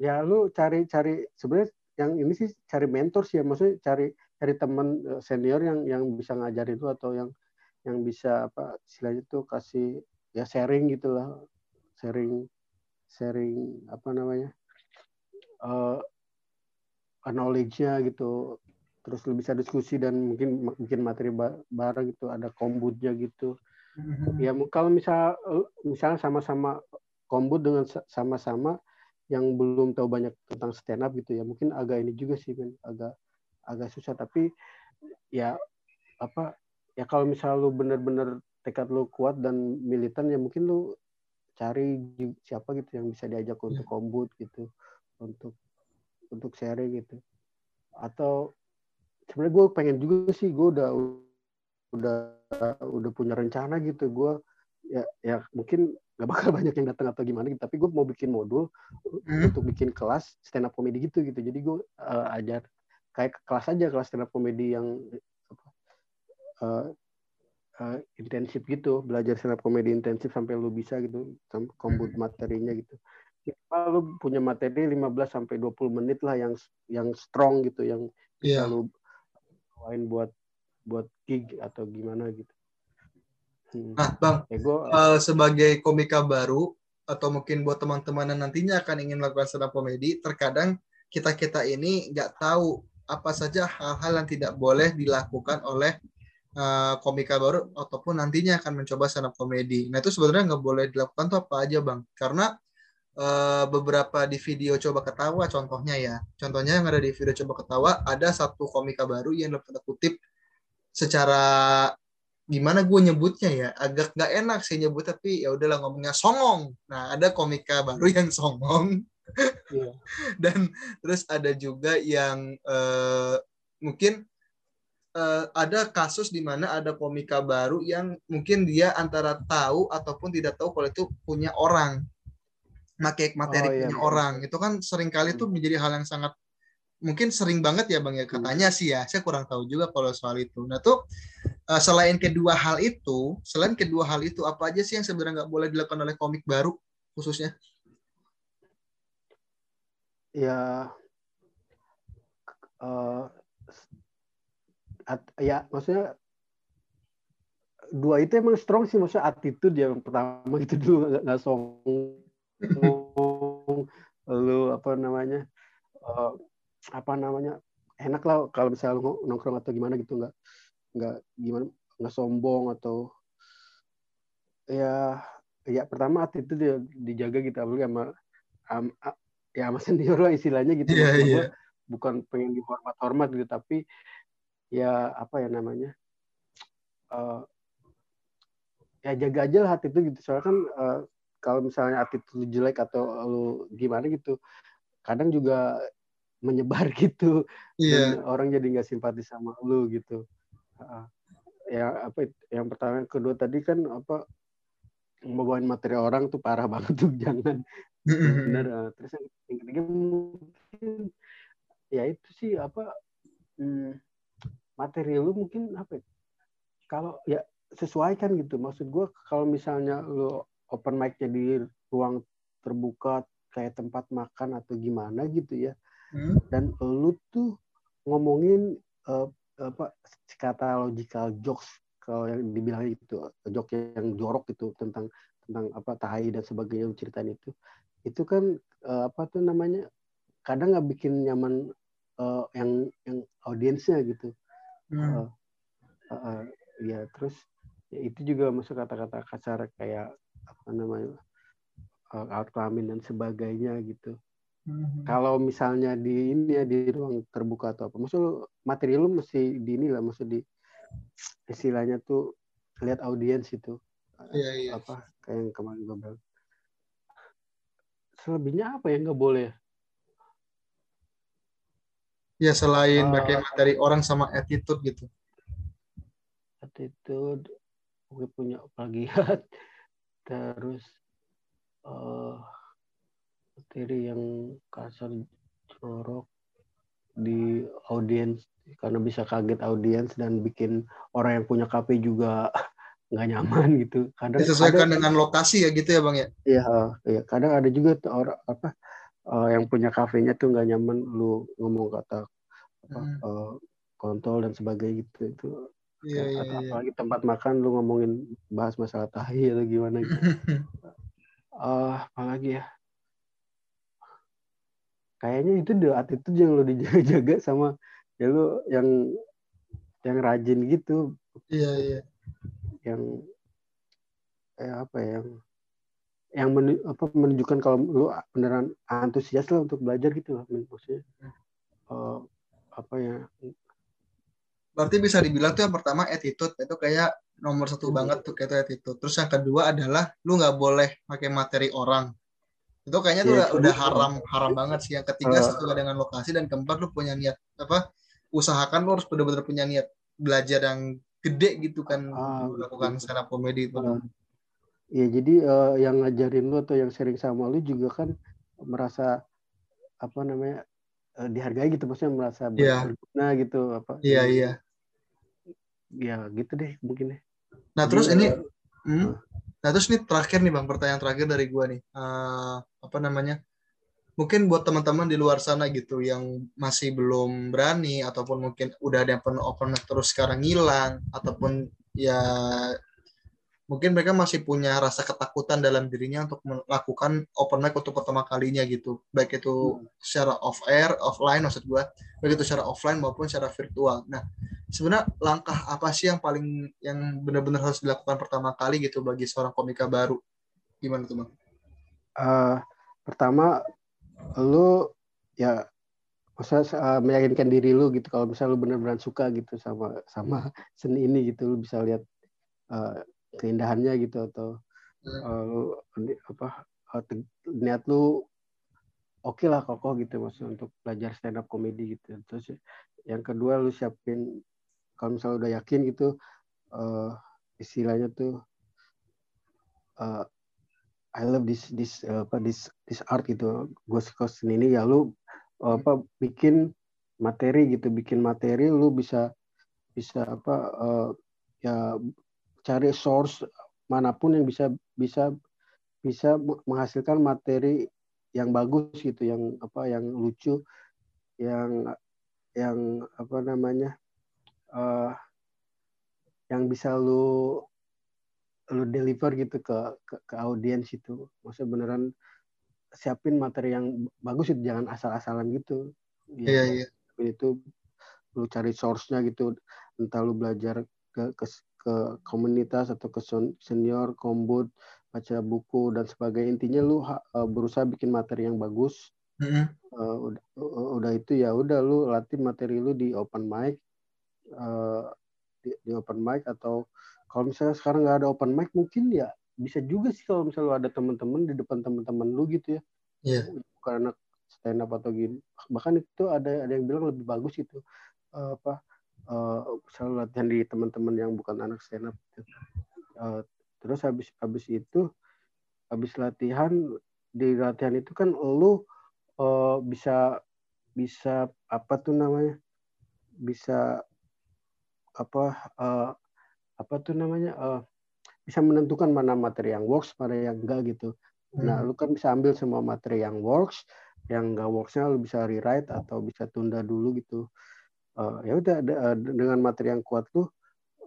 ya lu cari cari sebenarnya yang ini sih cari mentor sih ya maksudnya cari cari teman senior yang yang bisa ngajar itu atau yang yang bisa apa istilahnya itu kasih ya sharing gitulah sharing sharing apa namanya uh, knowledge-nya gitu terus lu bisa diskusi dan mungkin bikin materi bareng gitu ada kombutnya gitu mm-hmm. ya kalau misal misalnya sama-sama kombut dengan sama-sama yang belum tahu banyak tentang stand up gitu ya mungkin agak ini juga sih men agak agak susah tapi ya apa ya kalau misal lu bener-bener tekad lu kuat dan militan ya mungkin lu cari siapa gitu yang bisa diajak iya. untuk kombut gitu untuk untuk sharing gitu. Atau sebenarnya gue pengen juga sih gue udah udah udah punya rencana gitu. Gue ya ya mungkin gak bakal (laughs) banyak yang datang atau gimana gitu. Tapi gue mau bikin modul hmm. untuk bikin kelas stand up comedy gitu gitu. Jadi gue uh, ajar kayak kelas aja kelas stand up comedy yang uh, uh, intensif gitu. Belajar stand up comedy intensif sampai lu bisa gitu sampai kombut hmm. materinya gitu kita lu punya materi 15 sampai 20 menit lah yang yang strong gitu yang bisa yeah. lu buat buat gig atau gimana gitu Hmm. Nah, Bang, ya, gua, uh, sebagai komika baru atau mungkin buat teman-teman yang nantinya akan ingin melakukan stand up komedi, terkadang kita-kita ini nggak tahu apa saja hal-hal yang tidak boleh dilakukan oleh uh, komika baru ataupun nantinya akan mencoba stand up komedi. Nah, itu sebenarnya nggak boleh dilakukan tuh apa aja, Bang? Karena uh, beberapa di video coba ketawa contohnya ya. Contohnya yang ada di video coba ketawa ada satu komika baru yang dalam tanda kutip secara gimana gue nyebutnya ya agak nggak enak sih nyebut tapi ya udahlah ngomongnya songong nah ada komika baru yang songong yeah. (laughs) dan terus ada juga yang uh, mungkin uh, ada kasus di mana ada komika baru yang mungkin dia antara tahu ataupun tidak tahu kalau itu punya orang make materi oh, iya, punya iya. orang itu kan sering kali hmm. menjadi hal yang sangat mungkin sering banget ya bang ya hmm. katanya sih ya saya kurang tahu juga kalau soal itu nah tuh uh, selain kedua hal itu selain kedua hal itu apa aja sih yang sebenarnya nggak boleh dilakukan oleh komik baru khususnya ya uh, at, ya maksudnya dua itu emang strong sih maksudnya attitude yang pertama itu dulu nggak sombong lu apa namanya uh, apa namanya enak lah kalau misalnya nongkrong atau gimana gitu nggak nggak gimana nggak sombong atau ya ya pertama itu dia dijaga gitu apalagi sama um, ya sama (laughs) senior lah istilahnya gitu yeah, yeah. bukan pengen dihormat hormat gitu tapi ya apa ya namanya uh, ya jaga aja lah hati itu gitu soalnya kan uh, kalau misalnya hati itu jelek atau lu gimana gitu kadang juga menyebar (laughs) gitu. Yeah. dan orang jadi nggak simpati sama lu gitu. Ya apa yang pertama yang kedua tadi kan apa membawain materi orang tuh parah (laughs) banget tuh jangan. Benar uh, terus yang ketiga mungkin ya itu sih apa hmm, materi lu mungkin apa ya, kalau ya sesuaikan gitu. Maksud gue kalau misalnya lu open mic-nya di ruang terbuka kayak tempat makan atau gimana gitu ya hmm. dan lu tuh ngomongin uh, apa kata logical jokes kalau yang dibilang itu jok yang jorok itu tentang tentang apa tahi dan sebagainya ceritaan itu itu kan uh, apa tuh namanya kadang nggak bikin nyaman uh, yang yang audiensnya gitu hmm. uh, uh, uh, ya terus ya itu juga masuk kata-kata kasar kayak apa namanya uh, kelamin dan sebagainya gitu Hmm. Kalau misalnya di ini ya di ruang terbuka atau apa, maksud materi lu mesti di ini lah, maksud di istilahnya tuh lihat audiens itu. Iya, iya. Apa kayak yang kemarin gue bilang. Selebihnya apa yang nggak boleh? Ya selain uh, pakai materi orang sama attitude gitu. itu gue punya plagiat (laughs) terus uh, materi yang kasar jorok di audiens karena bisa kaget audiens dan bikin orang yang punya KP juga (laughs) nggak nyaman gitu. Kadang disesuaikan ada, dengan lokasi ya gitu ya bang ya? Iya, iya. Kadang ada juga tuh orang apa uh, yang punya kafenya tuh nggak nyaman lu ngomong kata apa hmm. uh, kontol dan sebagainya gitu itu. Iya, iya, iya. Apalagi tempat makan lu ngomongin bahas masalah tahi atau gimana gitu. uh, apalagi ya? Kayaknya itu deh attitude yang lu dijaga-jaga sama ya lu yang yang rajin gitu. Iya, iya yang eh, apa ya, yang yang men, apa, menunjukkan kalau lu beneran antusias lah untuk belajar gitu lah maksudnya uh, apa ya berarti bisa dibilang tuh yang pertama attitude itu kayak nomor satu hmm. banget tuh kayak attitude terus yang kedua adalah lu nggak boleh pakai materi orang itu kayaknya tuh yeah, udah, haram haram banget sih yang ketiga uh, sesuai dengan lokasi dan keempat lu punya niat apa usahakan lu harus benar-benar punya niat belajar yang gede gitu kan ah, melakukan gitu. stand up comedy itu. Ah. Iya, jadi uh, yang ngajarin lu atau yang sharing sama lu juga kan merasa apa namanya uh, dihargai gitu, maksudnya merasa yeah. berguna gitu apa? Iya yeah, iya. Ya gitu deh mungkin deh. Nah jadi, terus ini, uh, hmm, nah terus ini terakhir nih bang, pertanyaan terakhir dari gua nih, uh, apa namanya? mungkin buat teman-teman di luar sana gitu yang masih belum berani ataupun mungkin udah ada yang pernah open terus sekarang hilang ataupun ya mungkin mereka masih punya rasa ketakutan dalam dirinya untuk melakukan open mic untuk pertama kalinya gitu. Baik itu secara off air offline maksud gue baik itu secara offline maupun secara virtual. Nah sebenarnya langkah apa sih yang paling yang benar-benar harus dilakukan pertama kali gitu bagi seorang komika baru? Gimana tuh bang? Uh, pertama lu ya usah uh, meyakinkan diri lu gitu. Kalau misalnya lu benar-benar suka gitu sama sama (laughs) seni ini gitu lu bisa lihat uh, keindahannya gitu atau uh, apa uh, niat lu oke okay lah kokoh gitu maksud untuk belajar stand up comedy gitu. Terus yang kedua lu siapin kalau misalnya udah yakin gitu uh, istilahnya tuh uh, I love this this uh, apa this this art gitu. Gue suka seni ini ya lu uh, apa bikin materi gitu bikin materi lu bisa bisa apa uh, ya cari source mana pun yang bisa bisa bisa menghasilkan materi yang bagus gitu yang apa yang lucu yang yang apa namanya uh, yang bisa lu lu deliver gitu ke ke, ke audiens itu. Maksudnya beneran siapin materi yang bagus itu jangan asal-asalan gitu. Ya, iya iya. itu lu cari source-nya gitu entah lu belajar ke ke, ke komunitas atau ke senior kombut baca buku dan sebagainya intinya lu uh, berusaha bikin materi yang bagus mm-hmm. uh, udah, uh, udah itu ya udah lu latih materi lu di open mic uh, di, di open mic atau kalau misalnya sekarang nggak ada open mic mungkin ya bisa juga sih kalau misalnya ada teman-teman di depan teman-teman lu gitu ya yeah. karena stand up atau gini bahkan itu ada ada yang bilang lebih bagus itu uh, apa uh, selalu latihan di teman-teman yang bukan anak stand up gitu. uh, terus habis habis itu habis latihan di latihan itu kan lu uh, bisa bisa apa tuh namanya bisa apa uh, apa tuh namanya uh, bisa menentukan mana materi yang works mana yang enggak gitu hmm. nah lu kan bisa ambil semua materi yang works yang enggak worksnya lu bisa rewrite atau bisa tunda dulu gitu uh, ya udah uh, dengan materi yang kuat lu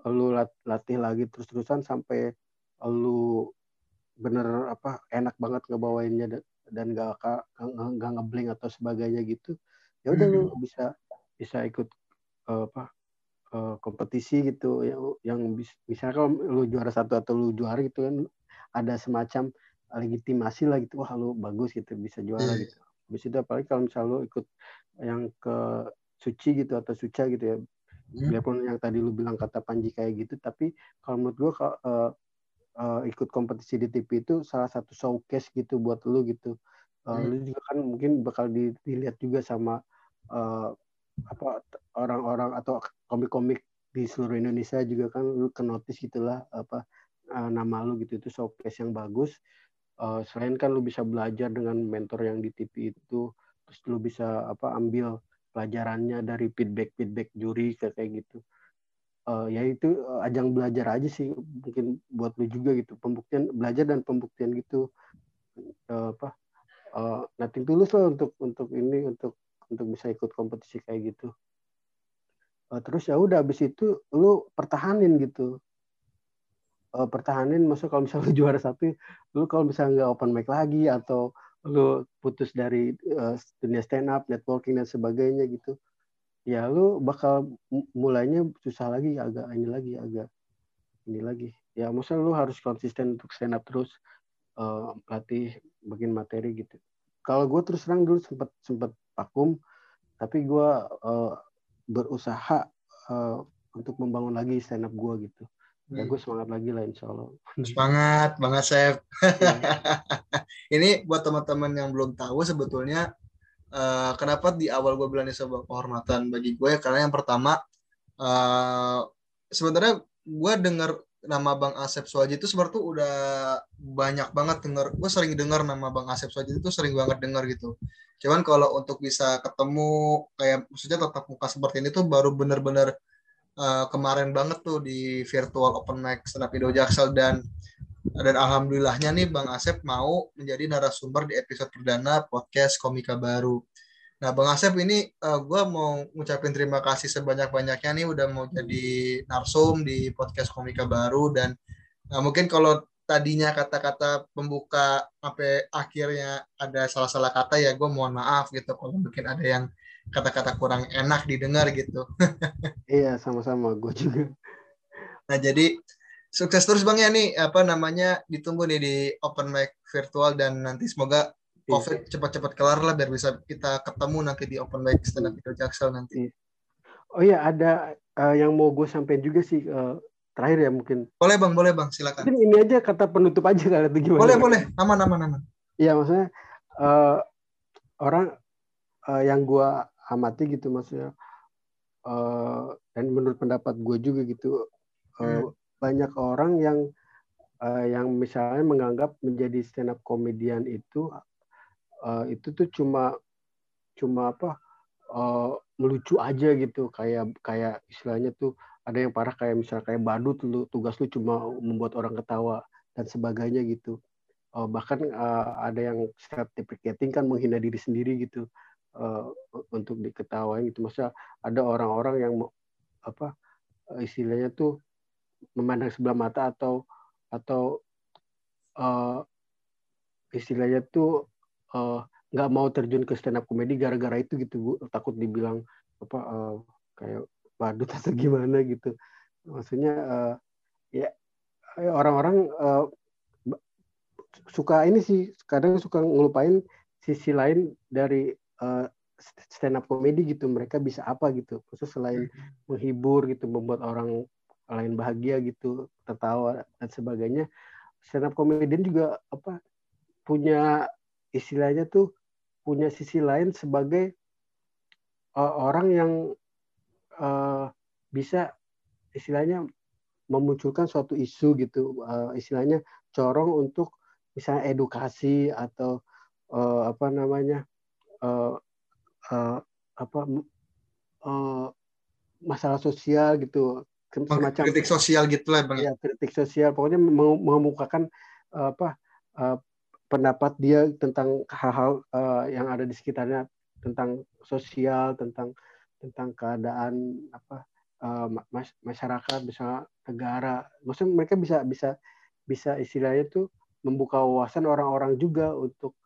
lu latih lagi terus-terusan sampai lu bener apa enak banget ngebawainnya dan gak nggak ngeblank atau sebagainya gitu ya udah hmm. lu bisa bisa ikut uh, apa uh, kompetisi gitu yang, yang misalnya kalau lu juara satu atau lu juara gitu kan ada semacam legitimasi lah gitu wah lu bagus gitu bisa juara hmm. gitu habis itu apalagi kalau misalnya lu ikut yang ke suci gitu atau suca gitu ya hmm. biarpun yang tadi lu bilang kata Panji kayak gitu tapi kalau menurut gua kalau uh, uh, ikut kompetisi di TV itu salah satu showcase gitu buat lu gitu uh, hmm. lu juga kan mungkin bakal dilihat juga sama uh, apa orang-orang atau komik-komik di seluruh Indonesia juga kan lu ke notice gitulah apa uh, nama lu gitu itu showcase yang bagus uh, selain kan lu bisa belajar dengan mentor yang di TV itu terus lu bisa apa ambil pelajarannya dari feedback feedback juri kayak gitu. Uh, ya itu uh, ajang belajar aja sih mungkin buat lu juga gitu pembuktian belajar dan pembuktian gitu. Uh, apa uh, nothing tulus lah untuk untuk ini untuk untuk bisa ikut kompetisi kayak gitu. Uh, terus ya udah abis itu lu pertahanin gitu. Uh, pertahanin maksud kalau misalnya lu (laughs) juara satu lu kalau misalnya nggak open mic lagi atau lu putus dari uh, dunia stand up networking dan sebagainya gitu ya lu bakal mulainya susah lagi agak ini lagi agak ini lagi. Ya maksudnya lu harus konsisten untuk stand up terus uh, latih bagian materi gitu. Kalau gue terus terang dulu sempat sempat vakum tapi gue uh, berusaha uh, untuk membangun lagi stand up gue gitu ya gue semangat lagi lah insya Allah. Semangat banget Chef. (laughs) Ini buat teman-teman yang belum tahu sebetulnya uh, kenapa di awal gue bilang ini sebuah kehormatan bagi gue ya? Karena yang pertama uh, sebenarnya gue dengar nama Bang Asep Suwaji itu sebenarnya udah banyak banget denger. Gue sering dengar nama Bang Asep Suwaji itu sering banget dengar gitu. Cuman kalau untuk bisa ketemu kayak maksudnya tetap muka seperti ini tuh baru bener-bener uh, kemarin banget tuh di virtual open mic Indo Jaksel dan dan alhamdulillahnya nih Bang Asep mau menjadi narasumber di episode perdana podcast Komika Baru. Nah, Bang Asep ini uh, eh, gue mau ngucapin terima kasih sebanyak-banyaknya nih udah mau jadi narsum di podcast Komika Baru dan uh, mungkin kalau tadinya kata-kata pembuka sampai akhirnya ada salah-salah kata ya gue mohon maaf gitu kalau mungkin ada yang kata-kata kurang enak didengar gitu. (laughs) iya, sama-sama gue juga. Nah, jadi sukses terus Bang ya nih apa namanya ditunggu nih di open mic virtual dan nanti semoga Iya. COVID cepat-cepat kelar lah biar bisa kita ketemu nanti di open mic stand up Jaksel nanti. Iya. Oh iya ada uh, yang mau gue sampaikan juga sih uh, terakhir ya mungkin. Boleh bang, boleh bang, silakan. Mungkin ini aja kata penutup aja kali itu gimana? Boleh boleh, aman aman aman. Iya maksudnya uh, orang uh, yang gue amati gitu maksudnya. Uh, dan menurut pendapat gue juga gitu uh, hmm. banyak orang yang uh, yang misalnya menganggap menjadi stand up komedian itu uh, itu tuh cuma cuma apa uh, melucu aja gitu. Kayak kayak istilahnya tuh ada yang parah kayak misalnya kayak badut lu tugas lu cuma membuat orang ketawa dan sebagainya gitu. Uh, bahkan uh, ada yang self deprecating kan menghina diri sendiri gitu uh, untuk diketawain gitu. Masa ada orang-orang yang apa istilahnya tuh memandang sebelah mata atau atau uh, istilahnya tuh Eh, nggak uh, mau terjun ke stand up komedi gara-gara itu gitu bu. Takut dibilang apa uh, kayak badut atau (laughs) gimana gitu. Maksudnya uh, ya orang-orang uh, suka ini sih kadang suka ngelupain sisi lain dari uh, stand up komedi gitu mereka bisa apa gitu. Khusus selain hmm. menghibur gitu membuat orang lain bahagia gitu tertawa dan sebagainya. Stand up komedian juga apa punya istilahnya tuh punya sisi lain sebagai uh, orang yang uh, bisa istilahnya memunculkan suatu isu gitu. Uh, istilahnya corong untuk misalnya edukasi atau uh, apa namanya uh, uh, apa uh, masalah sosial gitu semacam kritik sosial gitu lah bang. Ya kritik sosial. Pokoknya mengemukakan uh, apa uh, pendapat dia tentang hal-hal uh, yang ada di sekitarnya tentang sosial tentang tentang keadaan apa uh, masyarakat bisa negara. Maksudnya mereka bisa bisa bisa istilahnya tuh membuka wawasan orang-orang juga untuk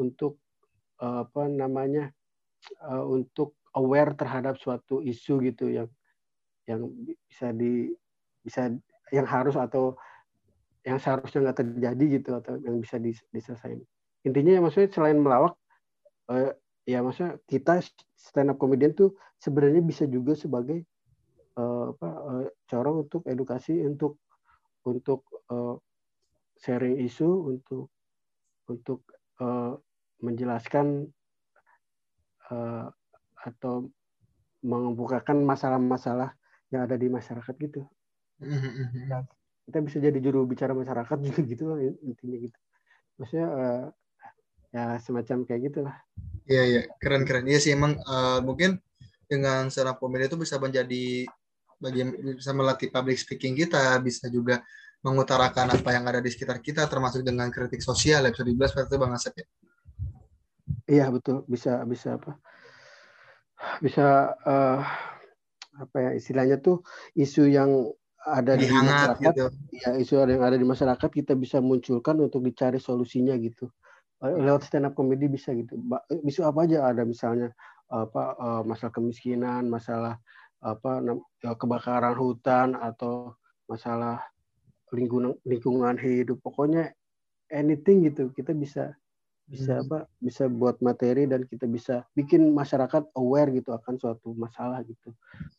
untuk apa namanya uh, untuk aware terhadap suatu isu gitu yang yang bisa di bisa yang harus atau yang seharusnya nggak terjadi gitu atau yang bisa diselesaikan. Intinya ya maksudnya selain melawak eh, ya maksudnya kita stand up comedian tuh sebenarnya bisa juga sebagai eh, apa eh, corong untuk edukasi untuk untuk eh, sharing isu untuk untuk eh, menjelaskan eh, atau membukakan masalah-masalah yang ada di masyarakat gitu. Nah, kita bisa jadi juru bicara masyarakat (laughs) gitu gitu lah intinya gitu. Maksudnya uh, ya semacam kayak gitulah. Iya iya keren keren. Iya sih emang uh, mungkin dengan up comedy itu bisa menjadi bagian bisa melatih public speaking kita, bisa juga mengutarakan apa yang ada di sekitar kita termasuk dengan kritik sosial ya bisa dibilang seperti itu Bang Asep ya. Iya betul. Bisa bisa apa? Bisa uh, apa ya istilahnya tuh isu yang ada di hangat, masyarakat gitu. ya isu yang ada di masyarakat kita bisa munculkan untuk dicari solusinya gitu. Eh, lewat stand up comedy bisa gitu. Isu apa aja ada misalnya apa uh, masalah kemiskinan masalah apa kebakaran hutan atau masalah lingkungan lingkungan hidup. Pokoknya anything gitu kita bisa bisa hmm. apa bisa buat materi dan kita bisa bikin masyarakat aware gitu akan suatu masalah gitu.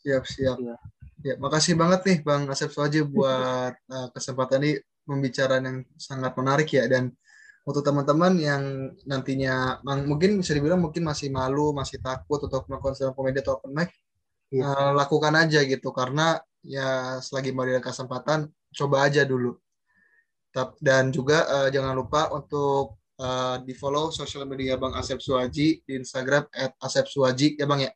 Siap siap. Ya, ya makasih banget nih bang Asep Swaji buat uh, kesempatan ini pembicaraan yang sangat menarik ya. Dan untuk teman-teman yang nantinya mungkin bisa dibilang mungkin masih malu masih takut untuk melakukan stand komedi atau open mic ya. uh, lakukan aja gitu. Karena ya selagi mau ada kesempatan coba aja dulu. Dan juga uh, jangan lupa untuk uh, di follow sosial media Bang Asep Suwaji di Instagram at Asep Suwaji ya Bang ya.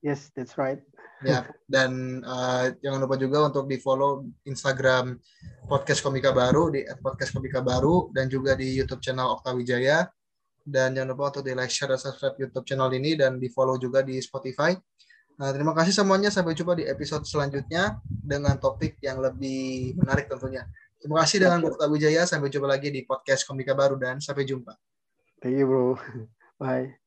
Yes, that's right. ya, dan uh, jangan lupa juga untuk di follow Instagram podcast Komika Baru di podcast Komika Baru dan juga di YouTube channel Okta Wijaya dan jangan lupa untuk di like, share, dan subscribe YouTube channel ini dan di follow juga di Spotify. Nah, terima kasih semuanya. Sampai jumpa di episode selanjutnya dengan topik yang lebih menarik tentunya. Terima kasih dengan Dr. Wijaya. Sampai jumpa lagi di podcast Komika Baru dan sampai jumpa. Thank you, bro. (laughs) Bye.